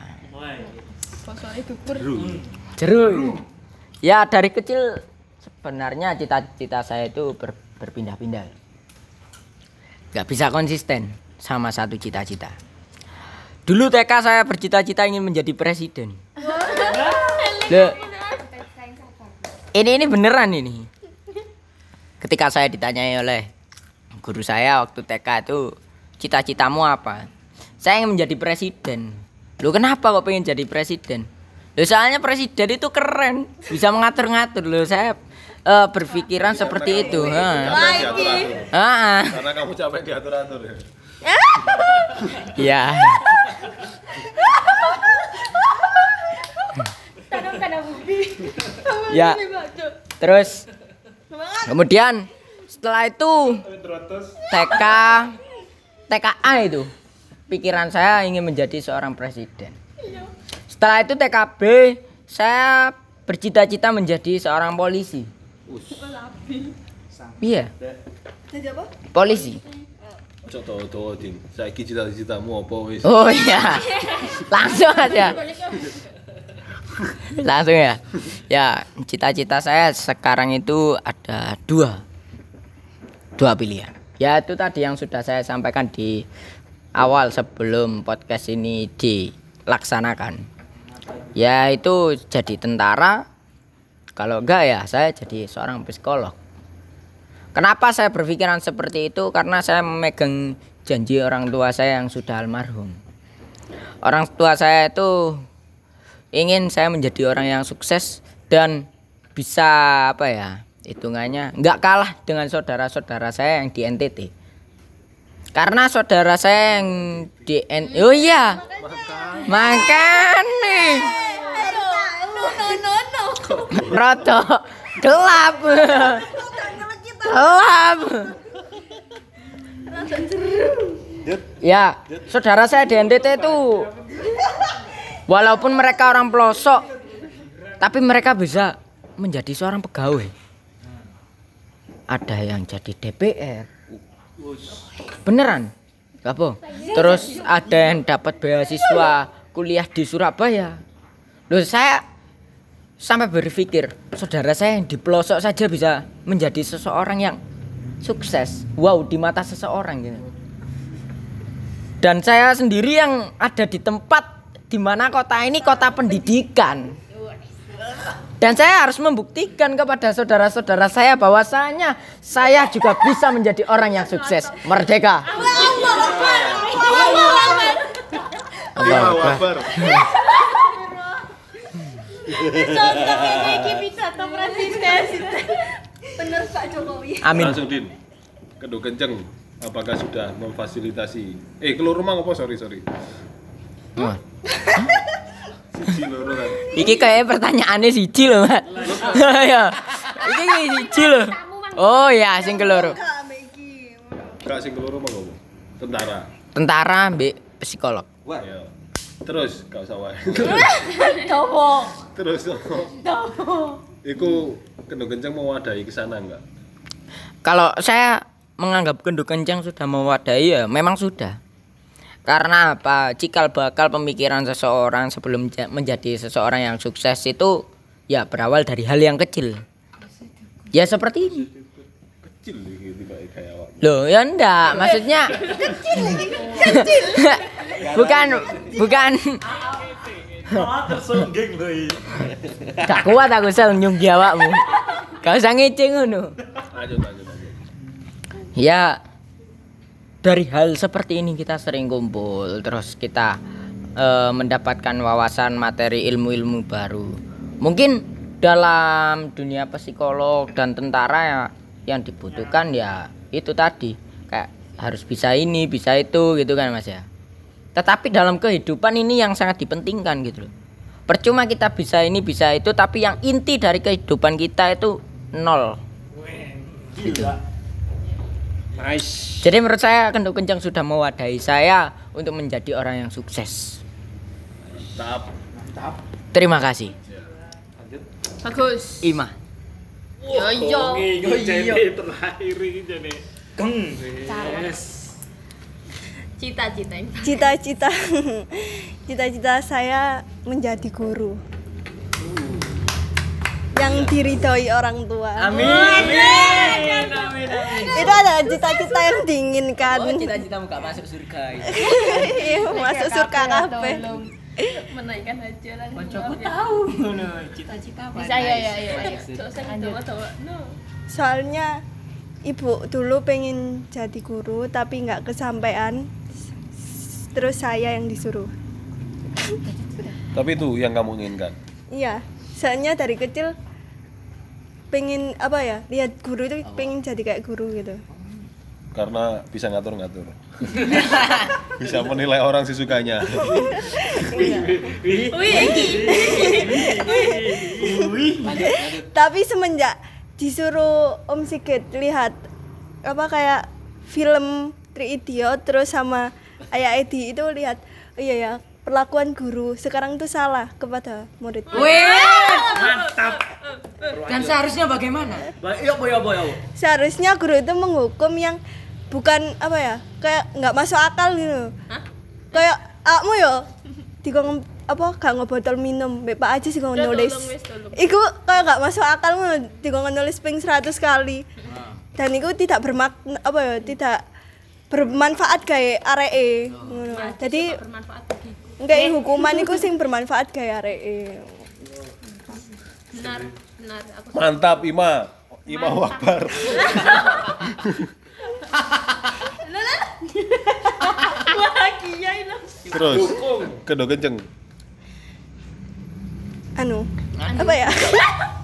Jeru. Ya dari kecil sebenarnya cita-cita saya itu ber- berpindah-pindah. Gak bisa konsisten sama satu cita-cita. Dulu TK saya bercita-cita ingin menjadi presiden. Ini ini beneran ini. Ketika saya ditanyai oleh guru saya waktu TK itu cita-citamu apa? Saya ingin menjadi presiden. Lu kenapa kok pengen jadi presiden? Loh soalnya presiden itu keren, bisa mengatur-ngatur loh. Saya eh, berpikiran seperti itu. Karena kamu capek diatur-atur ya. Iya. Ya. Terus kemudian setelah itu TK TKA itu pikiran saya ingin menjadi seorang presiden. Setelah itu TKB saya bercita-cita menjadi seorang polisi. Iya. Polisi. Cok tau din. Saiki cita-citamu apa wis? Oh iya. Langsung aja. Langsung ya. Ya, cita-cita saya sekarang itu ada dua. Dua pilihan. Ya itu tadi yang sudah saya sampaikan di awal sebelum podcast ini dilaksanakan. Ya itu jadi tentara. Kalau enggak ya saya jadi seorang psikolog. Kenapa saya berpikiran seperti itu? Karena saya memegang janji orang tua saya yang sudah almarhum. Orang tua saya itu ingin saya menjadi orang yang sukses dan bisa apa ya hitungannya nggak kalah dengan saudara-saudara saya yang di NTT. Karena saudara saya yang di N oh iya makan nih Roto. Gelap. Gelap. Ya saudara saya di NTT itu. Walaupun mereka orang pelosok tapi mereka bisa menjadi seorang pegawai. Ada yang jadi DPR beneran? Apa? Terus ada yang dapat beasiswa kuliah di Surabaya. Loh saya sampai berpikir saudara saya yang di pelosok saja bisa menjadi seseorang yang sukses. Wow di mata seseorang gitu. Dan saya sendiri yang ada di tempat di mana kota ini kota pendidikan. Dan saya harus membuktikan kepada saudara-saudara saya bahwasanya saya juga bisa menjadi orang yang sukses. Merdeka Allahu Akbar. Bener Pak Jokowi. amin Langsung din. Kedo kenceng. Apakah sudah memfasilitasi? Eh, keluar rumah apa? Sorry, sorry. Wah. Siji loro kan. Iki kayak pertanyaannya siji loh, Mbak. ya. Iki kayak siji loh. Oh ya, sing keloro. Kak sing keluar rumah apa? Tentara. Tentara mbek psikolog. Ya. Terus gak usah wae. Dopo. Terus apa? Iku kendo kenceng mewadahi ke sana enggak? Kalau saya menganggap kenduk kencang sudah mewadahi ya memang sudah. Karena apa? Cikal bakal pemikiran seseorang sebelum ja- menjadi seseorang yang sukses itu ya berawal dari hal yang kecil. Ya seperti ini. Kecil kayak awak. Loh, ya enggak, maksudnya bukan bukan Gak kuat aku sel nyunggi awakmu. Gak usah ngece ngono. Lanjut, lanjut, lanjut. Ya dari hal seperti ini kita sering kumpul terus kita eh, mendapatkan wawasan materi ilmu-ilmu baru. Mungkin dalam dunia psikolog dan tentara ya yang dibutuhkan ya itu tadi kayak harus bisa ini, bisa itu gitu kan Mas ya. Tetapi dalam kehidupan ini yang sangat dipentingkan gitu loh. Percuma kita bisa ini, bisa itu tapi yang inti dari kehidupan kita itu nol. Jadi menurut saya Kenduk Kencang sudah mewadahi saya untuk menjadi orang yang sukses. Tahap. Terima kasih. Bagus. Ima. Yo yo. Cita-cita. Cita-cita cita-cita saya menjadi guru. Yang diridhoi orang tua. Amin. Itu adalah cita-cita yang diinginkan. Oh, cita-citamu gak masuk surga. ya? Iya, masuk surga kabeh. menaikkan hajaran Kancaku tahu ngono, cita-cita apa? bisa ya ya ya no soalnya ibu dulu pengen jadi guru tapi nggak kesampaian terus saya yang disuruh Tapi itu yang kamu inginkan. iya soalnya dari kecil pengen apa ya lihat guru itu pengen jadi kayak guru gitu Karena bisa ngatur-ngatur. bisa menilai orang sesukanya. tapi semenjak disuruh Om Sigit lihat apa kayak film Three Idiot terus sama Ayah Edi itu lihat oh iya ya perlakuan guru sekarang tuh salah kepada murid. Mantap. Dan seharusnya bagaimana? Iya, boy, boy, seharusnya guru itu menghukum yang bukan apa ya kayak nggak masuk akal gitu. Kayak akmu yo dikon apa gak ngebotol minum Mbak Pak Aji sih kok nulis. iku kayak gak masuk akal ngono dikon nulis ping 100 kali. Dan itu tidak bermakna apa ya tidak bermanfaat kayak areke. Ngono. Jadi enggak hukuman itu sing bermanfaat kayak areke. Benar benar. Aku Mantap Ima. Ima Wakbar. bahagia Terus kedua kenceng. anu. apa ya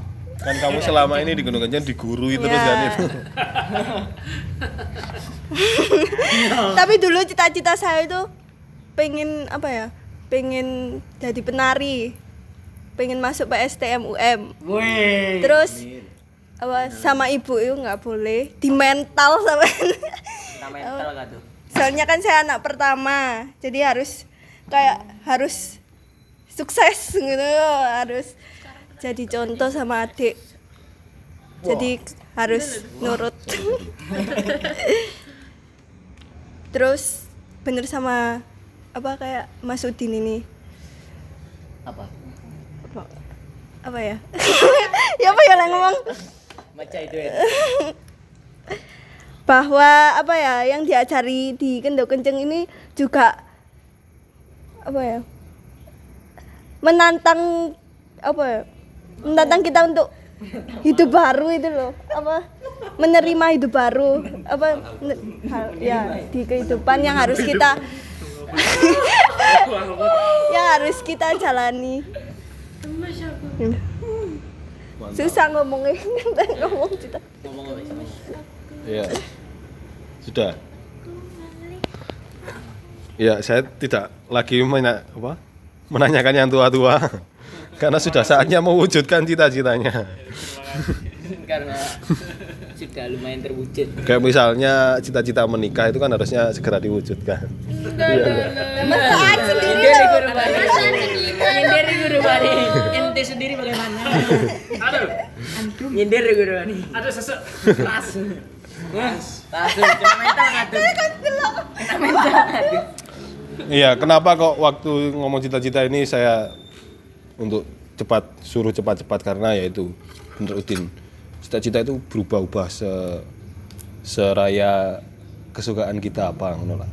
Kan kamu selama ini di Gunung Kenceng digurui terus Ya. kan itu. tapi dulu cita-cita saya itu pengen apa ya pengen jadi penari pengen masuk PSTM UM Wih. terus apa sama ibu itu nggak boleh di mental sama mental gak tuh? soalnya kan saya anak pertama jadi harus kayak harus sukses gitu harus jadi contoh sama adik. Jadi harus nurut. Terus bener sama apa kayak Mas Udin ini. Apa? apa, apa ya? Ya apa ya lah ngomong? Maca itu ya. bahwa apa ya yang diajari di Kendo Kenceng ini juga apa ya? Menantang apa ya menantang kita untuk hidup baru itu loh apa menerima hidup baru apa hal- ya di kehidupan yang harus kita yang harus kita jalani susah ngomongnya ngomong kita Iya. Sudah. Ya, saya tidak lagi mena- apa? menanyakan yang tua-tua. Karena sudah saatnya mewujudkan cita-citanya. Karena sudah lumayan terwujud. Kayak misalnya cita-cita menikah itu kan harusnya segera diwujudkan. Mesraan sendiri Nyindir loh guru bari. Nyindir guru bari. Ente sendiri bagaimana? Aduh, Nyindir guru bari. ada sesek. Keras. Langsung kena mental tuh? Kena mental tuh? Iya, kenapa kok waktu ngomong cita-cita ini saya untuk cepat suruh cepat-cepat karena yaitu menurut Udin cita-cita itu berubah-ubah se seraya kesukaan kita apa lah.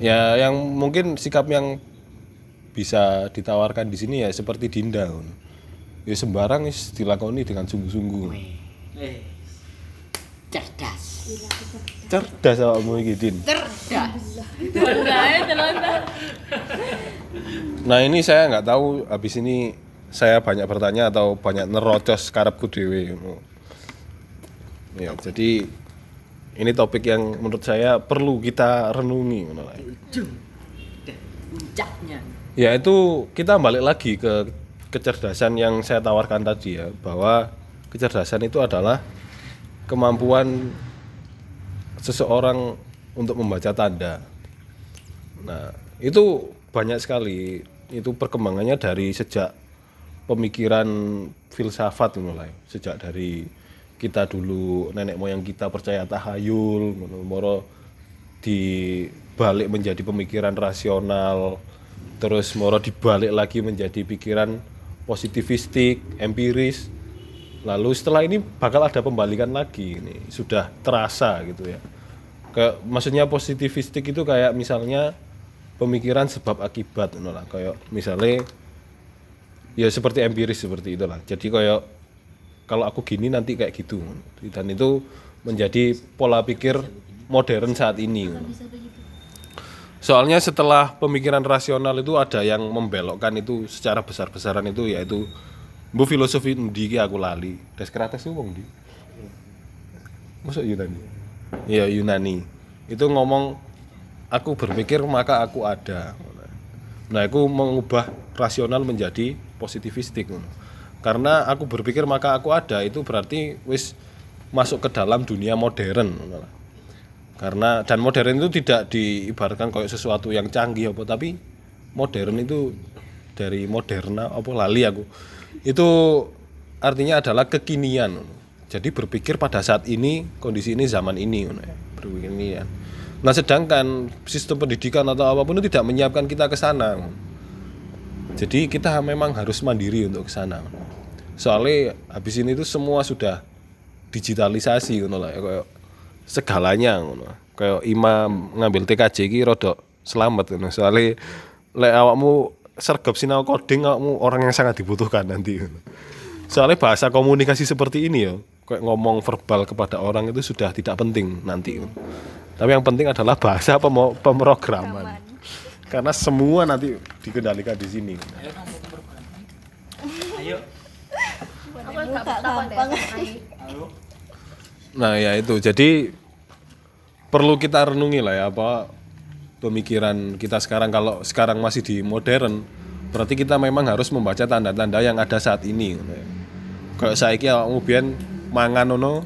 Ya yang mungkin sikap yang bisa ditawarkan di sini ya seperti Dinda. Ya sembarang dilakoni dengan sungguh-sungguh. Cerdas. Cerdas awakmu iki, Din. Cerdas. Nah ini saya nggak tahu habis ini saya banyak bertanya atau banyak nerocos karepku dewe. Ya, jadi ini topik yang menurut saya perlu kita renungi. Puncaknya. Ya itu kita balik lagi ke kecerdasan yang saya tawarkan tadi ya bahwa kecerdasan itu adalah kemampuan seseorang untuk membaca tanda. Nah, itu banyak sekali. Itu perkembangannya dari sejak pemikiran filsafat mulai. Sejak dari kita dulu nenek moyang kita percaya tahayul, moro dibalik menjadi pemikiran rasional, terus moro dibalik lagi menjadi pikiran positivistik, empiris. Lalu setelah ini bakal ada pembalikan lagi ini. Sudah terasa gitu ya. Ke maksudnya positivistik itu kayak misalnya pemikiran sebab akibat ngono lah. Kayak misalnya ya seperti empiris seperti itulah jadi kayak kalau aku gini nanti kayak gitu dan itu menjadi pola pikir modern saat ini soalnya setelah pemikiran rasional itu ada yang membelokkan itu secara besar-besaran itu yaitu bu filosofi ndi ki aku lali? Descartes itu wong ndi? Masuk Yunani? Iya Yunani. Itu ngomong aku berpikir maka aku ada. Nah itu mengubah rasional menjadi positivistik. Karena aku berpikir maka aku ada itu berarti wis masuk ke dalam dunia modern. Karena dan modern itu tidak diibaratkan kayak sesuatu yang canggih apa tapi modern itu dari moderna apa lali aku itu artinya adalah kekinian. Jadi berpikir pada saat ini kondisi ini zaman ini ya, berpikir nah sedangkan sistem pendidikan atau apa pun itu tidak menyiapkan kita ke sana. Jadi kita memang harus mandiri untuk ke sana. Soalnya habis ini itu semua sudah digitalisasi lah ya, kayak segalanya kayak imam ngambil TKJ iki rodok selamat soalnya lek awakmu sergap sinau coding awakmu orang yang sangat dibutuhkan nanti. Soalnya bahasa komunikasi seperti ini ya kayak ngomong verbal kepada orang itu sudah tidak penting nanti. Tapi yang penting adalah bahasa pemo- pemrograman. Karena semua nanti dikendalikan di sini. Aku gak takut deh. Nah ya itu. Jadi perlu kita renungi lah ya apa pemikiran kita sekarang kalau sekarang masih di modern berarti kita memang harus membaca tanda-tanda yang ada saat ini. ya. Kayak saiki awakmu biyen mangan ngono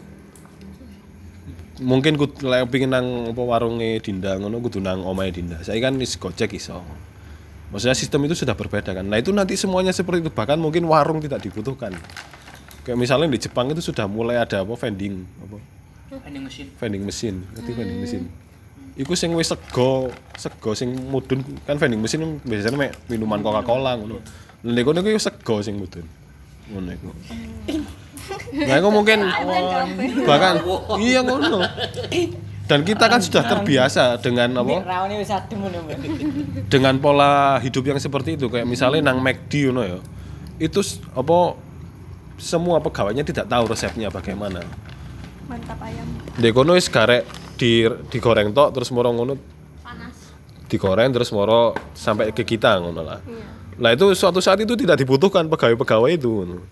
mungkin kudu lek pengin nang apa warunge Dinda ngono kudu nang omahe Dinda. Saya kan wis gojek iso. Maksudnya sistem itu sudah berbeda kan. Nah itu nanti semuanya seperti itu bahkan mungkin warung tidak dibutuhkan. Kayak misalnya di Jepang itu sudah mulai ada apa vending apa Vending machine. vending mesin, ngerti vending mesin. Iku sing wis sego, sego sing mudun kan vending mesin biasanya mek minuman Coca-Cola ngono. Lha niku niku sego sing mudun. Ngono iku. Nah, iku mungkin bahkan iya ngono. Dan kita kan sudah terbiasa dengan apa? Dengan pola hidup yang seperti itu kayak misalnya nang McD ngono ya. Itu apa semua pegawainya tidak tahu resepnya bagaimana. mantap ayam Di kono wis garek di digoreng tok terus moro ngono Panas. digoreng terus moro sampai ke kita ngono lah. Lah itu suatu saat itu tidak dibutuhkan pegawai-pegawai itu. ngono.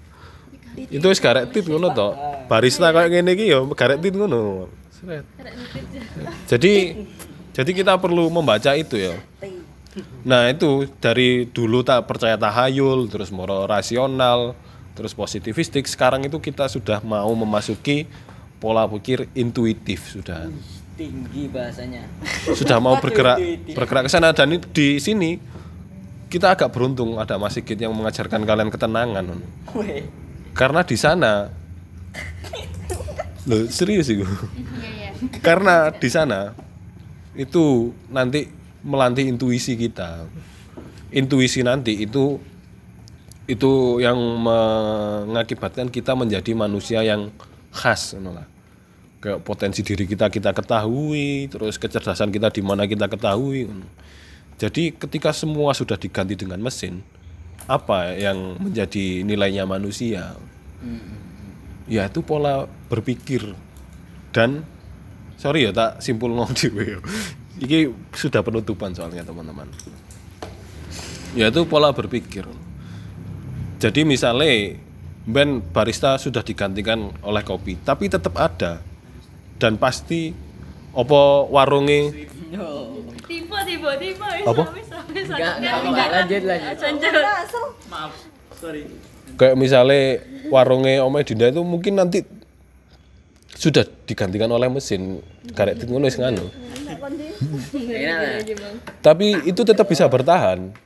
Itu wis garek tit ngono tok. Barista kayak ngene iki ya garek tit ngono. Sret. Jadi jadi kita perlu membaca itu ya. Nah itu dari dulu tak percaya tahayul, terus moro rasional, terus positivistik. Sekarang itu kita sudah mau memasuki pola pikir intuitif sudah Tinggi bahasanya. sudah mau bergerak bergerak ke sana dan di sini kita agak beruntung ada Mas Sigit yang mengajarkan kalian ketenangan. Weh. karena di sana Loh, serius sih Iya, iya. karena di sana itu nanti melatih intuisi kita intuisi nanti itu itu yang mengakibatkan kita menjadi manusia yang khas lah. Kayak potensi diri kita kita ketahui terus kecerdasan kita di mana kita ketahui jadi ketika semua sudah diganti dengan mesin apa yang menjadi nilainya manusia ya itu pola berpikir dan sorry ya tak simpul ngomong dhewe ya. Iki sudah penutupan soalnya teman-teman. Ya itu pola berpikir. Jadi misalnya ben barista sudah digantikan oleh kopi, tapi tetap ada dan pasti opo warunge Tiba tiba tiba. Apa? Enggak, enggak, enggak, lanjut lanjut. Lanjut. kayak misalnya warungnya Ome Dinda itu mungkin nanti sudah digantikan oleh mesin karek ngono wis lah. Tapi itu tetap bisa bertahan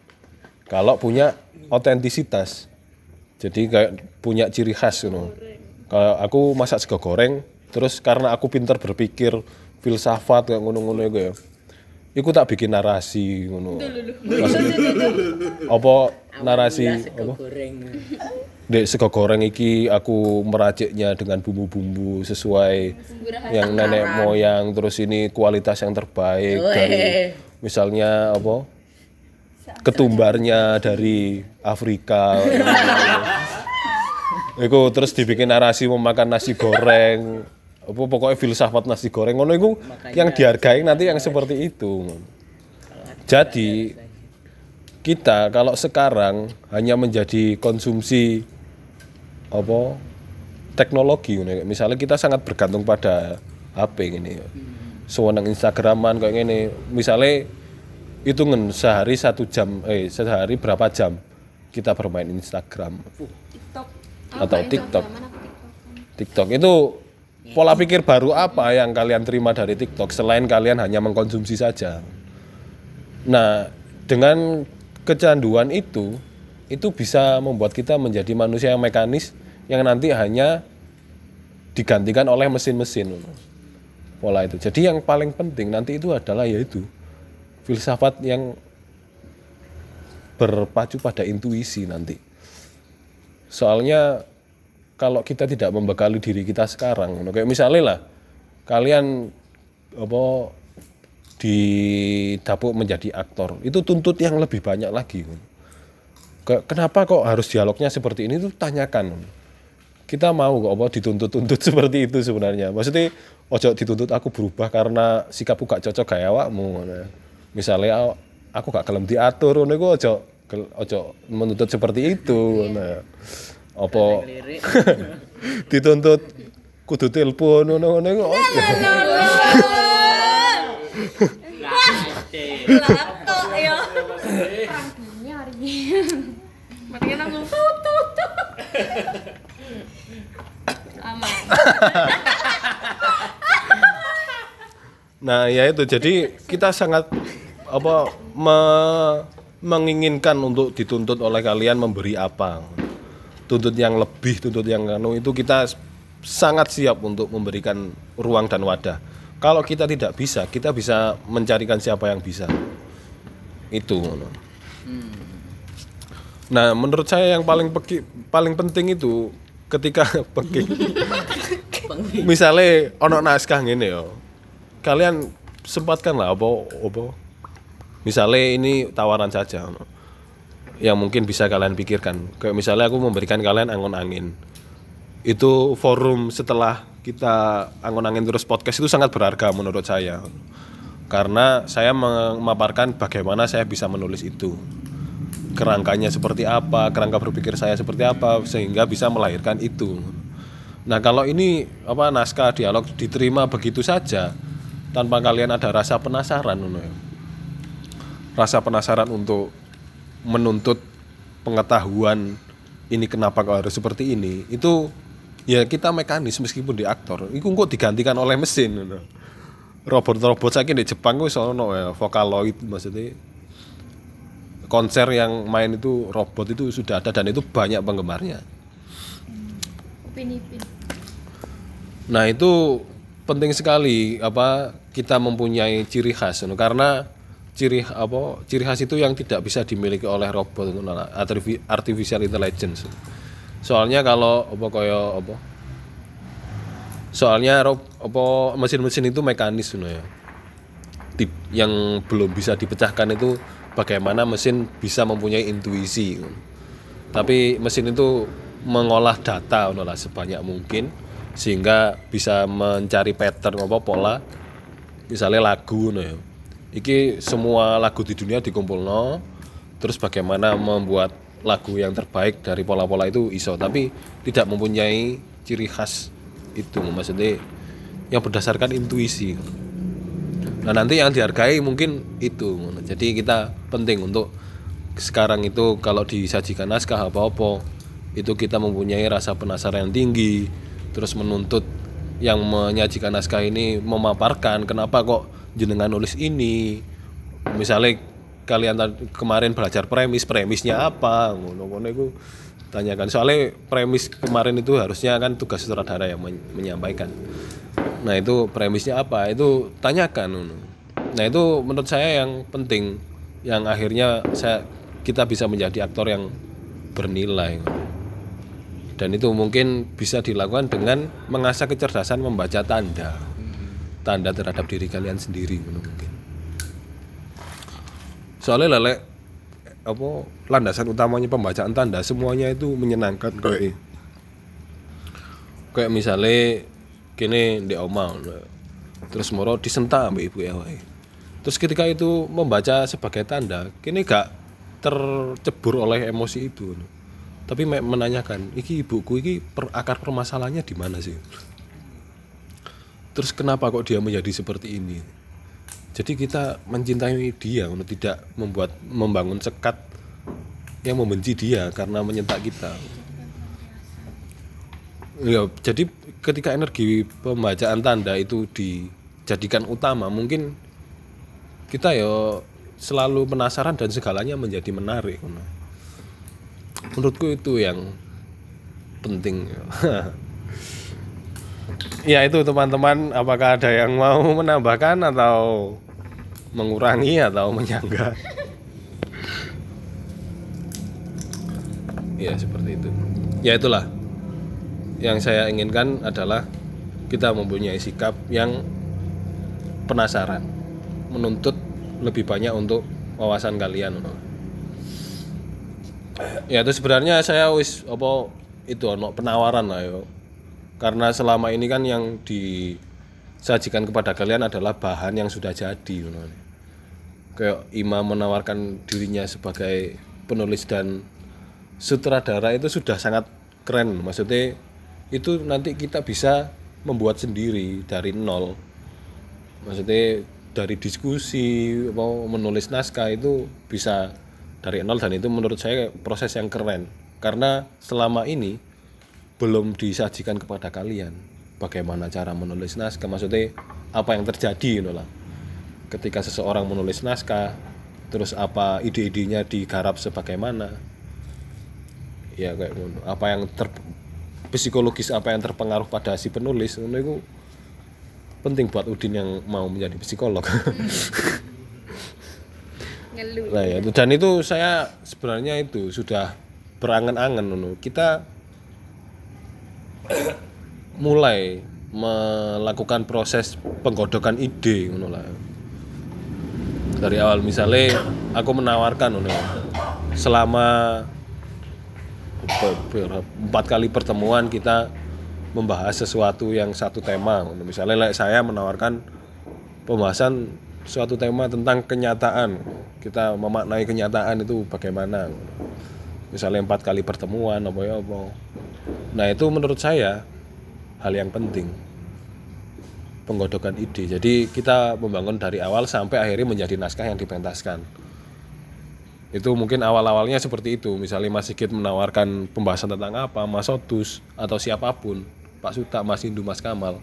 kalau punya otentisitas. Jadi kayak punya ciri khas gitu. Kalau aku masak sego goreng, terus karena aku pintar berpikir filsafat kayak ngono-ngono iku ya. Iku tak bikin narasi ngono. Maksudnya, apa narasi apa? Dek sego goreng iki aku meraciknya dengan bumbu-bumbu sesuai yang nenek moyang terus ini kualitas yang terbaik dari misalnya apa? Ketumbarnya dari Afrika. Iku terus dibikin narasi memakan nasi goreng apa pokoknya filsafat nasi goreng ngono iku yang dihargai nanti yang seperti itu jadi kita kalau sekarang hanya menjadi konsumsi apa teknologi ngono. misalnya kita sangat bergantung pada HP gini sewenang Instagraman kayak gini misalnya hitungan sehari satu jam eh sehari berapa jam kita bermain Instagram? Atau TikTok? TikTok itu pola pikir baru apa yang kalian terima dari TikTok selain kalian hanya mengkonsumsi saja nah dengan kecanduan itu itu bisa membuat kita menjadi manusia yang mekanis yang nanti hanya digantikan oleh mesin-mesin pola itu. Jadi yang paling penting nanti itu adalah yaitu filsafat yang berpacu pada intuisi nanti. Soalnya kalau kita tidak membekali diri kita sekarang, kayak misalnya lah kalian apa didapuk menjadi aktor, itu tuntut yang lebih banyak lagi. Ke- Kenapa kok harus dialognya seperti ini? Itu tanyakan. Kita mau kok dituntut-tuntut seperti itu sebenarnya. Maksudnya ojo dituntut aku berubah karena sikapku gak cocok kayak awakmu. Misalnya "Ah, aku gak gelem diatur ngono ojo ojo menuntut seperti itu. Nah, apa dituntut kudu telepon ngono ngono iku ojo. Laptop ya. Mati langsung tutut. Aman. Nah, ya itu. Jadi kita sangat apa me- menginginkan untuk dituntut oleh kalian memberi apa. Tuntut yang lebih, tuntut yang anu itu kita sangat siap untuk memberikan ruang dan wadah. Kalau kita tidak bisa, kita bisa mencarikan siapa yang bisa. Itu. ngono. Nah, menurut saya yang paling peki- paling penting itu ketika peki. Misalnya ono naskah ngene ya. Kalian sempatkan lah apa apa misalnya ini tawaran saja ono. Yang mungkin bisa kalian pikirkan. Kayak misalnya aku memberikan kalian angon angin. Itu forum setelah kita angon angin terus podcast itu sangat berharga menurut saya. Karena saya memaparkan bagaimana saya bisa menulis itu kerangkanya seperti apa, kerangka berpikir saya seperti apa sehingga bisa melahirkan itu. Nah, kalau ini apa naskah dialog diterima begitu saja tanpa kalian ada rasa penasaran ya. Rasa penasaran untuk menuntut pengetahuan ini kenapa kok harus seperti ini. Itu ya kita mekanis meskipun di aktor. Itu kok digantikan oleh mesin. Robot-robot saya di Jepang wis ono ya Vocaloid maksudnya konser yang main itu robot itu sudah ada dan itu banyak penggemarnya. Nah itu penting sekali apa kita mempunyai ciri khas karena ciri apa ciri khas itu yang tidak bisa dimiliki oleh robot artificial intelligence. Soalnya kalau apa kaya apa soalnya rob, apa mesin-mesin itu mekanis no ya. Yang belum bisa dipecahkan itu bagaimana mesin bisa mempunyai intuisi. Tapi mesin itu mengolah data no lah sebanyak mungkin sehingga bisa mencari pattern apa pola misalnya lagu no ya. Iki semua lagu di dunia dikumpul no terus bagaimana membuat lagu yang terbaik dari pola-pola itu iso tapi tidak mempunyai ciri khas itu maksudnya yang berdasarkan intuisi. Nah nanti yang dihargai mungkin itu. Jadi kita penting untuk sekarang itu kalau disajikan naskah apa-apa itu kita mempunyai rasa penasaran yang tinggi, terus menuntut yang menyajikan naskah ini memaparkan kenapa kok jenengan nulis ini. Misalnya kalian kemarin belajar premis, premisnya apa? Ngono-ngono itu tanyakan. Soalnya premis kemarin itu harusnya kan tugas sutradara yang men- menyampaikan. Nah itu premisnya apa? Itu tanyakan. Nah itu menurut saya yang penting, yang akhirnya saya kita bisa menjadi aktor yang bernilai. Dan itu mungkin bisa dilakukan dengan mengasah kecerdasan membaca tanda, tanda terhadap diri kalian sendiri mungkin. Soalnya lele apa landasan utamanya pembacaan tanda semuanya itu menyenangkan kayak kayak misalnya kini di oma terus moro disentak ambek ibu ya terus ketika itu membaca sebagai tanda kini gak tercebur oleh emosi itu ngono. tapi me- menanyakan iki ibuku iki per, akar permasalahannya di mana sih terus kenapa kok dia menjadi seperti ini? Jadi kita mencintai dia untuk tidak membuat membangun sekat yang membenci dia karena menyentak kita. Ya jadi ketika energi pembacaan tanda itu dijadikan utama mungkin kita ya selalu penasaran dan segalanya menjadi menarik. Menurutku itu yang penting ya itu teman-teman apakah ada yang mau menambahkan atau mengurangi atau menyangga? Ya seperti itu. Ya itulah. Yang saya inginkan adalah kita mempunyai sikap yang penasaran menuntut lebih banyak untuk wawasan kalian. Ya itu sebenarnya saya wis apa itu penawaran lah yo karena selama ini kan yang disajikan kepada kalian adalah bahan yang sudah jadi ngono. kayak Ima menawarkan dirinya sebagai penulis dan sutradara itu sudah sangat keren. Maksudnya itu nanti kita bisa membuat sendiri dari nol. Maksudnya dari diskusi mau menulis naskah itu bisa dari nol dan itu menurut saya proses yang keren. Karena selama ini belum disajikan kepada kalian. Bagaimana cara menulis naskah? Maksudnya apa yang terjadi gitu lah. Ketika seseorang menulis naskah terus apa ide-idenya digarap sebagaimana? Ya kayak apa yang ter psikologis apa yang terpengaruh pada si penulis ngono itu penting buat Udin yang mau menjadi psikolog. Nah, ya, dan itu saya sebenarnya itu sudah berangan-angan. Kita mulai melakukan proses penggodokan ide ngono. Dari awal misalnya aku menawarkan ngono. Selama be- be- empat kali pertemuan kita membahas sesuatu yang satu tema misalnya saya menawarkan pembahasan suatu tema tentang kenyataan kita memaknai kenyataan itu bagaimana misalnya empat kali pertemuan apa ya apa nah itu menurut saya hal yang penting. Penggodokan ide. Jadi kita membangun dari awal sampai akhirnya menjadi naskah yang dipentaskan. Itu mungkin awal-awalnya seperti itu. Misalnya Mas Sigit menawarkan pembahasan tentang apa? Mas Sotus atau siapa pun. Pak Suta Mas Hindu Mas Kamal.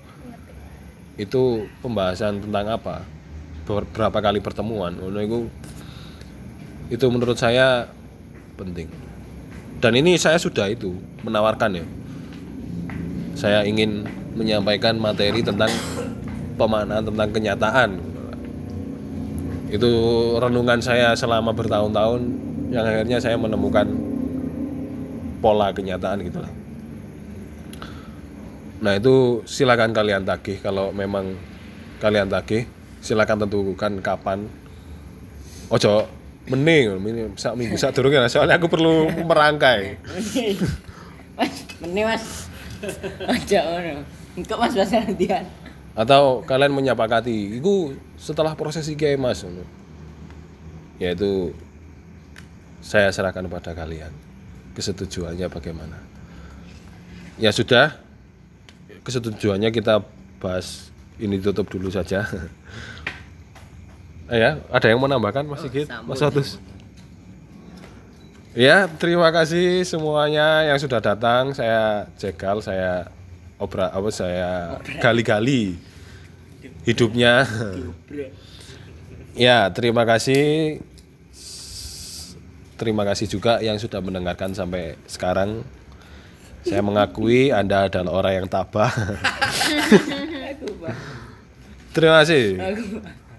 Itu pembahasan tentang apa? Ber- berapa kali pertemuan? Itu menurut saya penting dan ini saya sudah itu menawarkan ya. Saya ingin menyampaikan materi tentang pemaknaan tentang kenyataan. Itu renungan saya selama bertahun-tahun yang akhirnya saya menemukan pola kenyataan gitulah nah itu silakan kalian tagih kalau memang kalian tagih. Silakan tentukan kapan. Ojo mending sak minggu sak durungnya soalnya aku perlu merangkai Mas, meni Mas. Aja ngono. Engko Mas bahasa nantian. atau kalian menyepakati itu setelah proses iki mas yaitu saya serahkan pada kalian kesetujuannya bagaimana ya sudah kesetujuannya kita bahas ini tutup dulu saja ya ada yang mau nambahkan mas Sigit mas Sotus Ya, terima kasih semuanya yang sudah datang. Saya jegal, saya obra apa saya gali-gali hidupnya. ya, terima kasih. Terima kasih juga yang sudah mendengarkan sampai sekarang. Saya mengakui Anda adalah orang yang tabah. terima kasih.